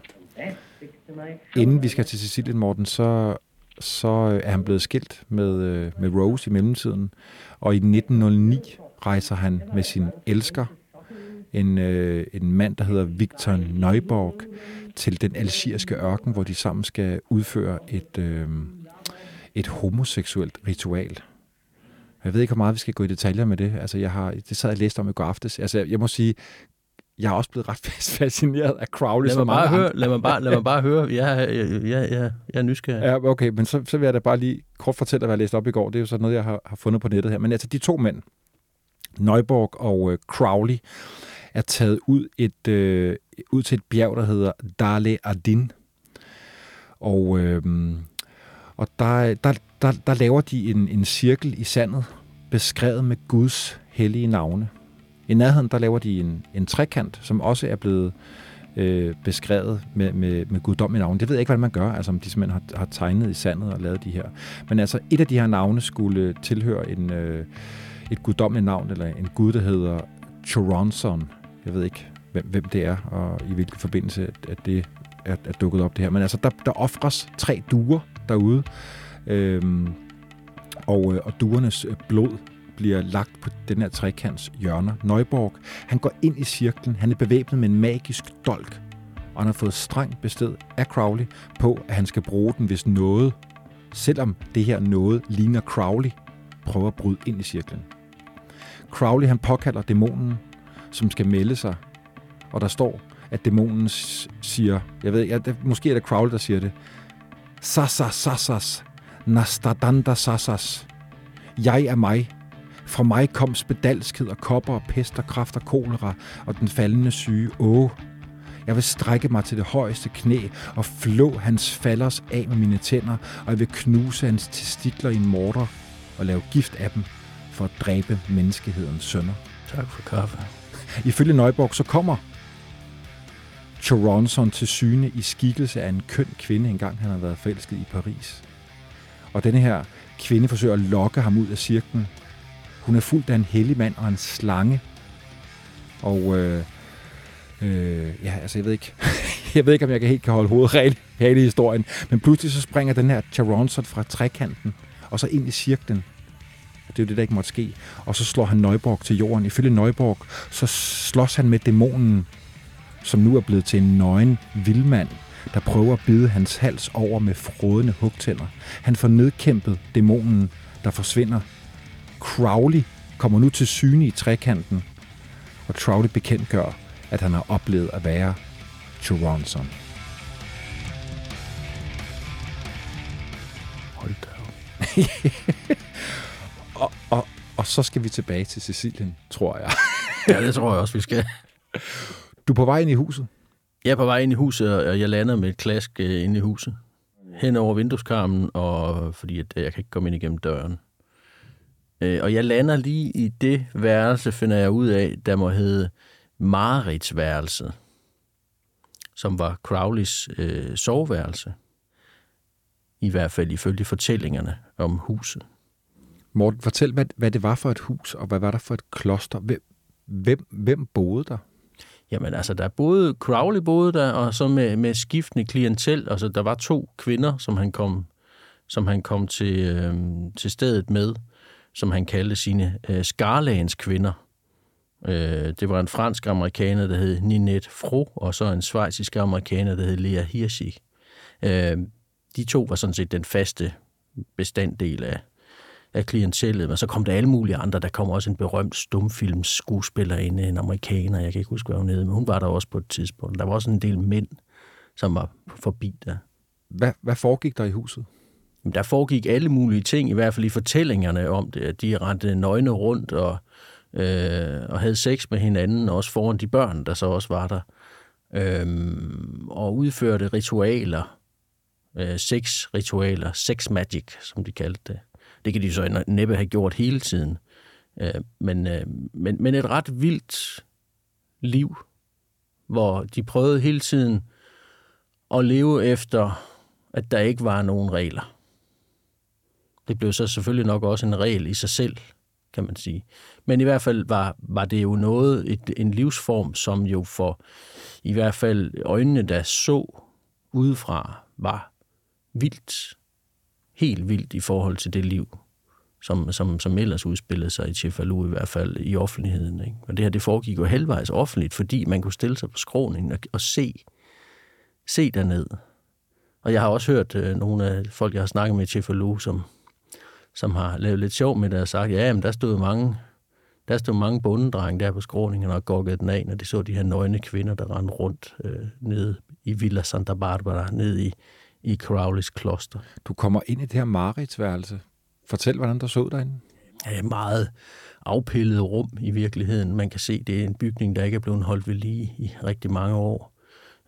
Inden vi skal til Sicilien, Morten, så, så øh, er han blevet skilt med, øh, med Rose i mellemtiden. Og i 1909 rejser han med sin elsker, en, øh, en mand, der hedder Victor Neuborg, til den algeriske ørken, hvor de sammen skal udføre et, øh, et homoseksuelt ritual. Jeg ved ikke, hvor meget vi skal gå i detaljer med det. Altså, jeg har, det sad jeg læste om i går aftes. Altså, jeg, jeg må sige, jeg er også blevet ret fascineret af Crowley. Lad mig bare høre, lad mig bare, lad mig bare høre. Jeg, jeg, jeg, jeg, jeg er nysgerrig. Ja, okay, men så, så vil jeg da bare lige kort fortælle, hvad jeg læste op i går. Det er jo sådan noget, jeg har, har fundet på nettet her. Men altså, de to mænd, Neuborg og øh, Crowley, er taget ud, et, øh, ud til et bjerg, der hedder Dale Ardin. Og, øh, og der, der, der, der laver de en, en cirkel i sandet, beskrevet med Guds hellige navne. I nærheden, der laver de en, en trekant, som også er blevet øh, beskrevet med, med, med guddommelige navne. Det ved jeg ikke, hvordan man gør, altså om de simpelthen har, har tegnet i sandet og lavet de her. Men altså, et af de her navne skulle tilhøre en, øh, et guddommeligt navn, eller en gud, der hedder Choronson. Jeg ved ikke, hvem, hvem det er, og i hvilken forbindelse, at, at det er, er dukket op det her. Men altså, der, der offres tre duer derude. Øhm, og, øh, og duernes øh, blod bliver lagt på den her trekants hjørner. Nøjborg, han går ind i cirklen. Han er bevæbnet med en magisk dolk. Og han har fået streng bested af Crowley på, at han skal bruge den, hvis noget, selvom det her noget ligner Crowley, prøver at bryde ind i cirklen. Crowley han påkalder dæmonen, som skal melde sig. Og der står, at dæmonen siger, jeg ved ikke, måske er det Crowley, der siger det, Sasas, sasas, nastadanda sasas. Jeg er mig, fra mig kom spedalskhed og kopper og pest og kraft og kolera og den faldende syge. Åh, jeg vil strække mig til det højeste knæ og flå hans falders af med mine tænder, og jeg vil knuse hans testikler i en morter og lave gift af dem for at dræbe menneskehedens sønner. Tak for kaffe. Ifølge Neuborg så kommer Choronson til syne i skikkelse af en køn kvinde, engang han har været forelsket i Paris. Og denne her kvinde forsøger at lokke ham ud af cirklen, hun er fuldt af en hellig mand og en slange. Og øh, øh, ja, altså jeg ved ikke, jeg ved ikke, om jeg helt kan holde hovedet rent her i historien. Men pludselig så springer den her Charonson fra trekanten og så ind i cirklen. Det er jo det, der ikke måtte ske. Og så slår han Nøjborg til jorden. Ifølge Nøjborg, så slås han med dæmonen, som nu er blevet til en nøgen vildmand, der prøver at bide hans hals over med frodende hugtænder. Han får nedkæmpet dæmonen, der forsvinder Crowley kommer nu til syne i trekanten, og Crowley bekendtgør, at han har oplevet at være Choronson. Hold da og, og, og så skal vi tilbage til Sicilien, tror jeg. ja, det tror jeg også, vi skal. Du er på vej ind i huset? Jeg er på vej ind i huset, og jeg lander med et klask øh, ind i huset. Hen over vindueskarmen, og fordi at jeg kan ikke komme ind igennem døren. Øh, og jeg lander lige i det værelse, finder jeg ud af, der må hedde Maritsværelset, som var Crowleys øh, soveværelse. I hvert fald ifølge fortællingerne om huset. Morten, fortæl, hvad, hvad det var for et hus, og hvad var der for et kloster? Hvem, hvem, hvem boede der? Jamen altså, der boede, Crowley boede der, og så med, med skiftende klientel. Altså, der var to kvinder, som han kom, som han kom til, øh, til stedet med som han kaldte sine øh, skarlagens kvinder. Øh, det var en fransk amerikaner, der hed Ninette Fro, og så en svejsisk amerikaner, der hed Lea Hirschig. Øh, de to var sådan set den faste bestanddel af, af klientellet, men så kom der alle mulige andre. Der kom også en berømt stumfilms skuespiller ind, en amerikaner, jeg kan ikke huske, hvad hun hed, men hun var der også på et tidspunkt. Der var også en del mænd, som var forbi der. Hvad, hvad foregik der i huset? der foregik alle mulige ting, i hvert fald i fortællingerne om det, at de rendte nøgne rundt og, øh, og havde sex med hinanden, også foran de børn, der så også var der, øh, og udførte ritualer, øh, sex-ritualer, sex magic, som de kaldte det. Det kan de så næppe have gjort hele tiden. Øh, men, øh, men, men et ret vildt liv, hvor de prøvede hele tiden at leve efter, at der ikke var nogen regler. Det blev så selvfølgelig nok også en regel i sig selv, kan man sige. Men i hvert fald var, var det jo noget, et, en livsform, som jo for i hvert fald øjnene, der så udefra, var vildt, helt vildt i forhold til det liv, som, som, som ellers udspillede sig i Cefalu, i hvert fald i offentligheden. Ikke? Og det her, det foregik jo halvvejs offentligt, fordi man kunne stille sig på skråningen og, og se, se derned. Og jeg har også hørt øh, nogle af folk, jeg har snakket med i Cefalu, som som har lavet lidt sjov med det og sagt, ja, men der stod mange, der stod mange bundedrenge der på skråningen og gokkede den af, når de så de her nøgne kvinder, der rendte rundt øh, nede i Villa Santa Barbara, ned i, i Crowleys kloster. Du kommer ind i det her maritsværelse. Fortæl, hvordan der så derinde. Ja, meget afpillet rum i virkeligheden. Man kan se, det er en bygning, der ikke er blevet holdt ved lige i rigtig mange år.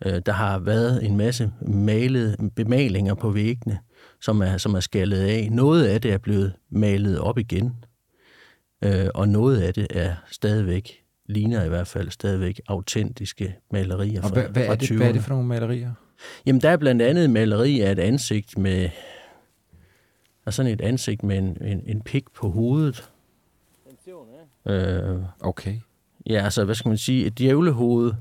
Øh, der har været en masse malede bemalinger på væggene, som er, som er skaldet af. Noget af det er blevet malet op igen, øh, og noget af det er stadigvæk, ligner i hvert fald stadigvæk autentiske malerier fra, og hvad, hvad, fra er det, hvad er det for nogle malerier? Jamen, der er blandt andet maleri af et ansigt med, og sådan et ansigt med en, en, en pik på hovedet. Øh, okay. Ja, altså, hvad skal man sige, et djævlehoved,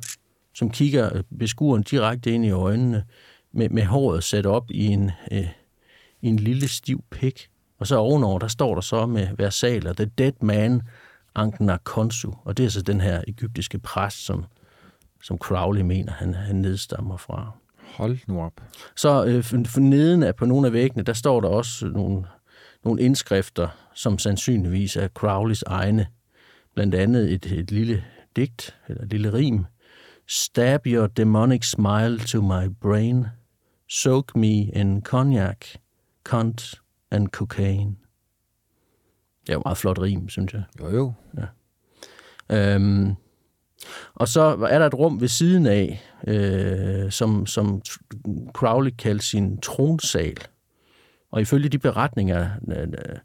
som kigger beskueren direkte ind i øjnene, med, med håret sat op i en, øh, i en lille stiv pik. Og så ovenover, der står der så med versaler, The Dead Man Ankna Konsu. Og det er så den her egyptiske præst, som, som Crowley mener, han, han nedstammer fra. Hold nu op. Så øh, for, for neden af på nogle af væggene, der står der også nogle, nogle indskrifter, som sandsynligvis er Crowleys egne. Blandt andet et, et lille digt, eller et lille rim. Stab your demonic smile to my brain. Soak me in cognac, cunt and cocaine. Det er jo meget flot rim, synes jeg. Jo, jo. Øhm, og så er der et rum ved siden af, øh, som, som Crowley kaldte sin tronsal. Og ifølge de beretninger, øh, øh,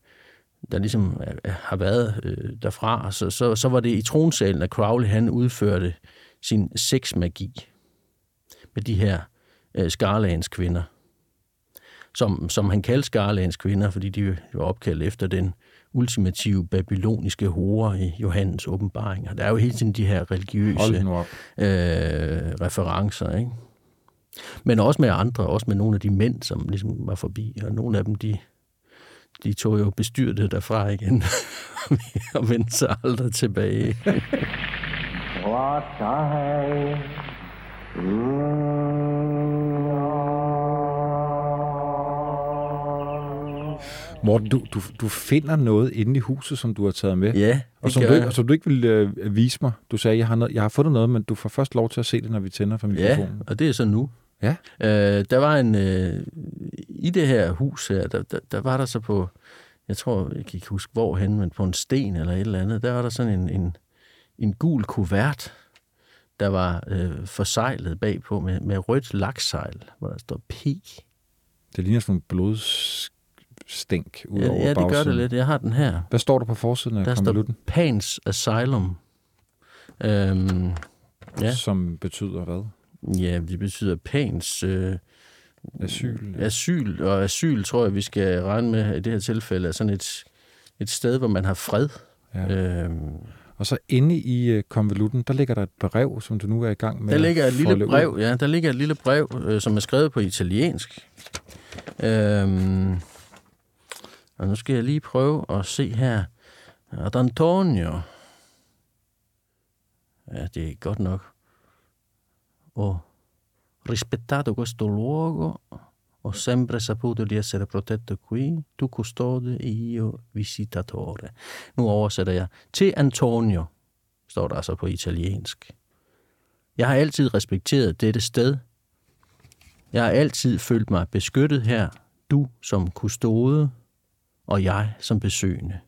der ligesom øh, har været øh, derfra, så, så, så var det i tronsalen, at Crowley han udførte sin sexmagi med de her øh, Skarlagens kvinder. Som, som han kaldte Skarlagens kvinder, fordi de var opkaldt efter den ultimative babyloniske hore i Johannes åbenbaringer. Der er jo hele tiden de her religiøse øh, referencer, ikke? Men også med andre, også med nogle af de mænd, som ligesom var forbi, og nogle af dem, de, de tog jo bestyrtet derfra igen, og vendte sig aldrig tilbage. What I Morten, du, du, du finder noget inde i huset, som du har taget med. Ja, og som du, og som du ikke ville øh, vise mig. Du sagde, jeg har, noget, jeg har fundet noget, men du får først lov til at se det, når vi tænder for Ja, mikrofonen. og det er så nu. Ja. Øh, der var en... Øh, I det her hus her, der, der, der var der så på... Jeg tror, jeg kan ikke huske hvorhen, men på en sten eller et eller andet, der var der sådan en, en, en gul kuvert, der var øh, forsejlet bagpå med, med rødt laksejl, hvor der står P. Det ligner sådan nogle blodstænk ud Ja, over ja, det gør bagsiden. det lidt. Jeg har den her. Hvad står der på forsiden af Der står Pans Asylum. Øhm, Ja. som betyder hvad? ja, det betyder Pans øh, Asyl? asyl. Og asyl tror jeg, vi skal regne med i det her tilfælde, er sådan et, et sted, hvor man har fred. Ja. Øhm, Og så inde i øh, konvolutten, der ligger der et brev, som du nu er i gang med der ligger et lille ud. brev, ja, der ligger et lille brev, øh, som er skrevet på italiensk. Øhm, og nu skal jeg lige prøve at se her. Ad Antonio. Ja, det er godt nok. Og rispettato questo luogo, ho sempre saputo di essere protetto qui, tu custode e io visitatore. Nu oversætter jeg. Til Antonio, står der altså på italiensk. Jeg har altid respekteret dette sted. Jeg har altid følt mig beskyttet her, du som kustode, og jeg som besøgende.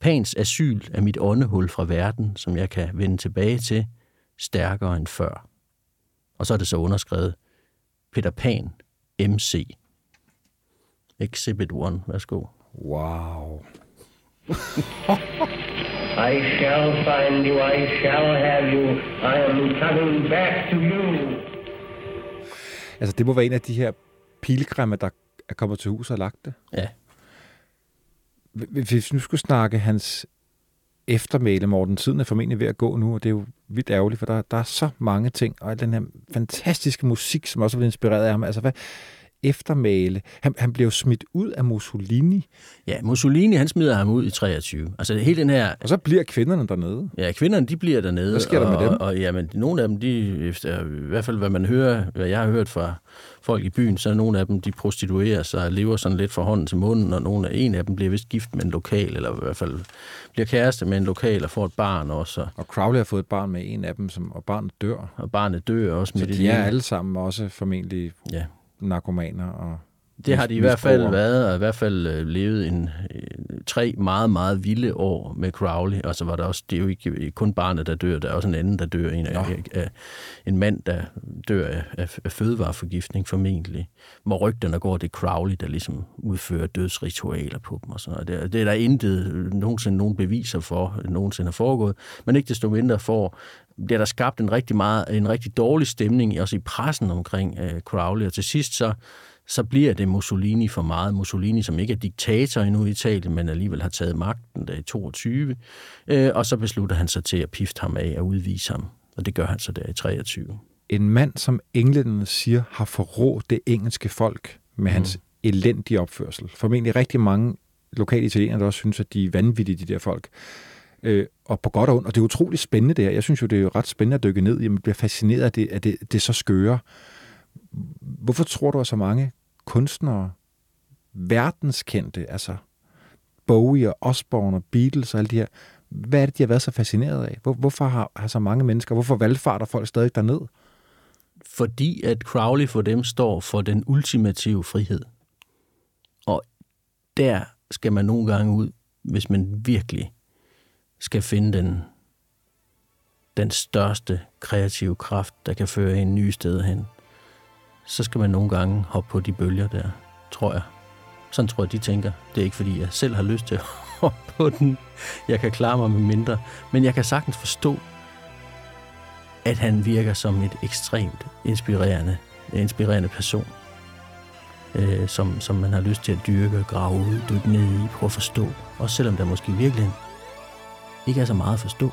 Pans asyl er mit åndehul fra verden, som jeg kan vende tilbage til, stærkere end før. Og så er det så underskrevet, Peter Pan, MC. Exhibit 1, værsgo. Wow. I shall find you, I shall have you, I am coming back to you. Altså, det må være en af de her pilgrimme, der er kommet til huset og lagt det. Ja, hvis vi nu skulle snakke hans eftermæle, Morten, tiden er formentlig ved at gå nu, og det er jo vildt ærgerligt, for der, der er så mange ting, og al den her fantastiske musik, som også er blevet inspireret af ham. Altså, hvad eftermæle? Han, han blev smidt ud af Mussolini, ja Mussolini han smider ham ud i 23. Altså hele den her og så bliver kvinderne dernede. Ja, kvinderne, de bliver dernede. Hvad sker der og, med dem? Og, og jamen, nogle af dem, de, efter, i hvert fald hvad man hører, hvad jeg har hørt fra folk i byen, så er nogle af dem, de prostituerer sig og lever sådan lidt fra hånden til munden, og nogle af, en af dem bliver vist gift med en lokal, eller i hvert fald bliver kæreste med en lokal og får et barn også, og, Crowley har fået et barn med en af dem, som, og barnet dør. og barnet dør også Så med det de er lille. alle sammen også formentlig Ja. Narkomaner. Og Det har de i hvert fald været, og i hvert fald øh, levet en, øh, tre meget, meget vilde år med Crowley. Og så var der også, det er jo ikke kun barnet, der dør, der er også en anden, der dør. En, af, af, en mand, der dør af, af, af fødevareforgiftning formentlig. Hvor rygterne går, det er Crowley, der ligesom udfører dødsritualer på dem og sådan noget. Det, det er der intet øh, nogensinde nogen beviser for, øh, nogensinde har foregået. Men ikke desto mindre for, bliver der skabt en rigtig, meget, en rigtig dårlig stemning, også i pressen omkring øh, Crowley. Og til sidst så så bliver det Mussolini for meget. Mussolini, som ikke er diktator endnu i Italien, men alligevel har taget magten der i 22. Øh, og så beslutter han sig til at pifte ham af og udvise ham. Og det gør han så der i 23. en mand, som englænderne siger, har forrådt det engelske folk med hans elendige opførsel. Formentlig rigtig mange lokale italienere, der også synes, at de er vanvittige, de der folk. Øh, og på godt og ondt. Og det er utroligt spændende det her. Jeg synes jo, det er ret spændende at dykke ned i. Man bliver fascineret af det, at det, det er så skøre. Hvorfor tror du, at så mange kunstnere, verdenskendte, altså Bowie og Osborne og Beatles og alle de her, hvad er det, de har været så fascineret af? Hvor, hvorfor har, har så mange mennesker, hvorfor valgfarter folk stadig derned? Fordi at Crowley for dem står for den ultimative frihed. Og der skal man nogle gange ud, hvis man virkelig skal finde den, den største kreative kraft, der kan føre en ny sted hen. Så skal man nogle gange hoppe på de bølger der, tror jeg. Sådan tror jeg, de tænker. Det er ikke, fordi jeg selv har lyst til at hoppe på den. Jeg kan klare mig med mindre. Men jeg kan sagtens forstå, at han virker som et ekstremt inspirerende, inspirerende person, øh, som, som man har lyst til at dyrke, grave ud, dykke ned i, prøve at forstå. Også selvom der måske virkelig ikke er så meget at forstå.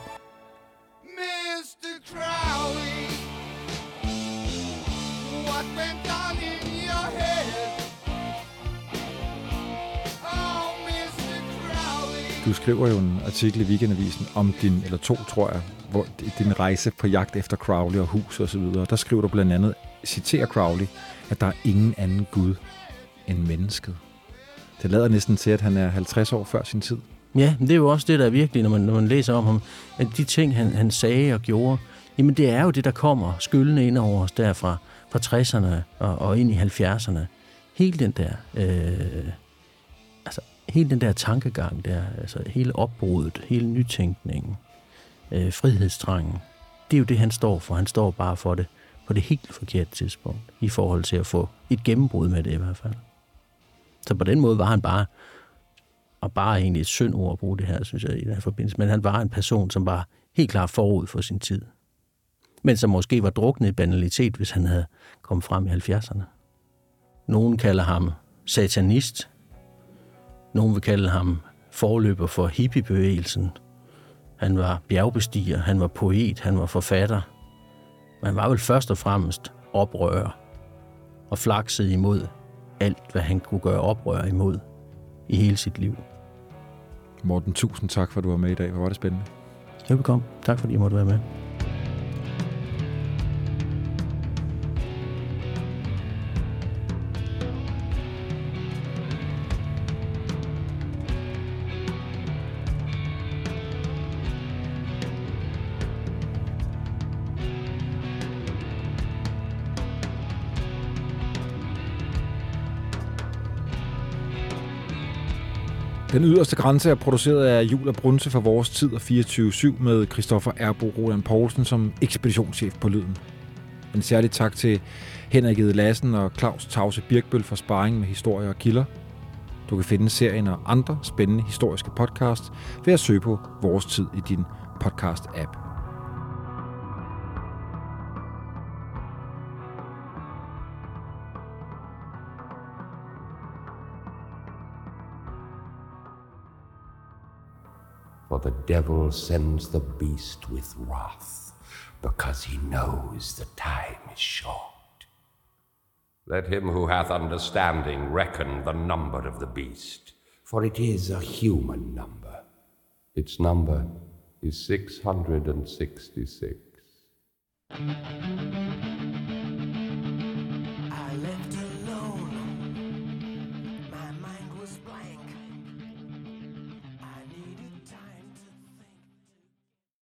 Mr. Crowley, what went on in your head? Oh, Mr. Crowley. Du skriver jo en artikel i Weekendavisen om din, eller to tror jeg, hvor din rejse på jagt efter Crowley og hus og så videre. Der skriver du blandt andet, citerer Crowley, at der er ingen anden Gud end mennesket. Det lader næsten til, at han er 50 år før sin tid. Ja, men det er jo også det, der er virkelig, når man, når man læser om ham, at de ting, han, han sagde og gjorde, jamen det er jo det, der kommer skyldende ind over os derfra, fra 60'erne og, og ind i 70'erne. Hele den der, øh, altså hele den der tankegang der, altså hele opbruddet, hele nytænkningen, øh, frihedstrangen, det er jo det, han står for. Han står bare for det på det helt forkerte tidspunkt, i forhold til at få et gennembrud med det i hvert fald. Så på den måde var han bare og bare egentlig et synd ord at bruge det her, synes jeg, i den her forbindelse. Men han var en person, som var helt klar forud for sin tid. Men som måske var druknet i banalitet, hvis han havde kommet frem i 70'erne. Nogen kalder ham satanist. Nogen vil kalde ham forløber for hippiebevægelsen. Han var bjergbestiger, han var poet, han var forfatter. Men var vel først og fremmest oprører og flaksede imod alt, hvad han kunne gøre oprør imod i hele sit liv. Morten, tusind tak for, at du var med i dag. Hvor var det spændende. Velbekomme. Tak fordi I måtte være med. Den yderste grænse er produceret af Jul og Brunse for vores tid og 24-7 med Christoffer Erbo Roland Poulsen som ekspeditionschef på Lyden. En særlig tak til Henrik Ede Lassen og Claus Tause Birkbøl for sparring med historier og kilder. Du kan finde serien og andre spændende historiske podcasts ved at søge på Vores Tid i din podcast-app. For the devil sends the beast with wrath, because he knows the time is short. Let him who hath understanding reckon the number of the beast, for it is a human number. Its number is 666.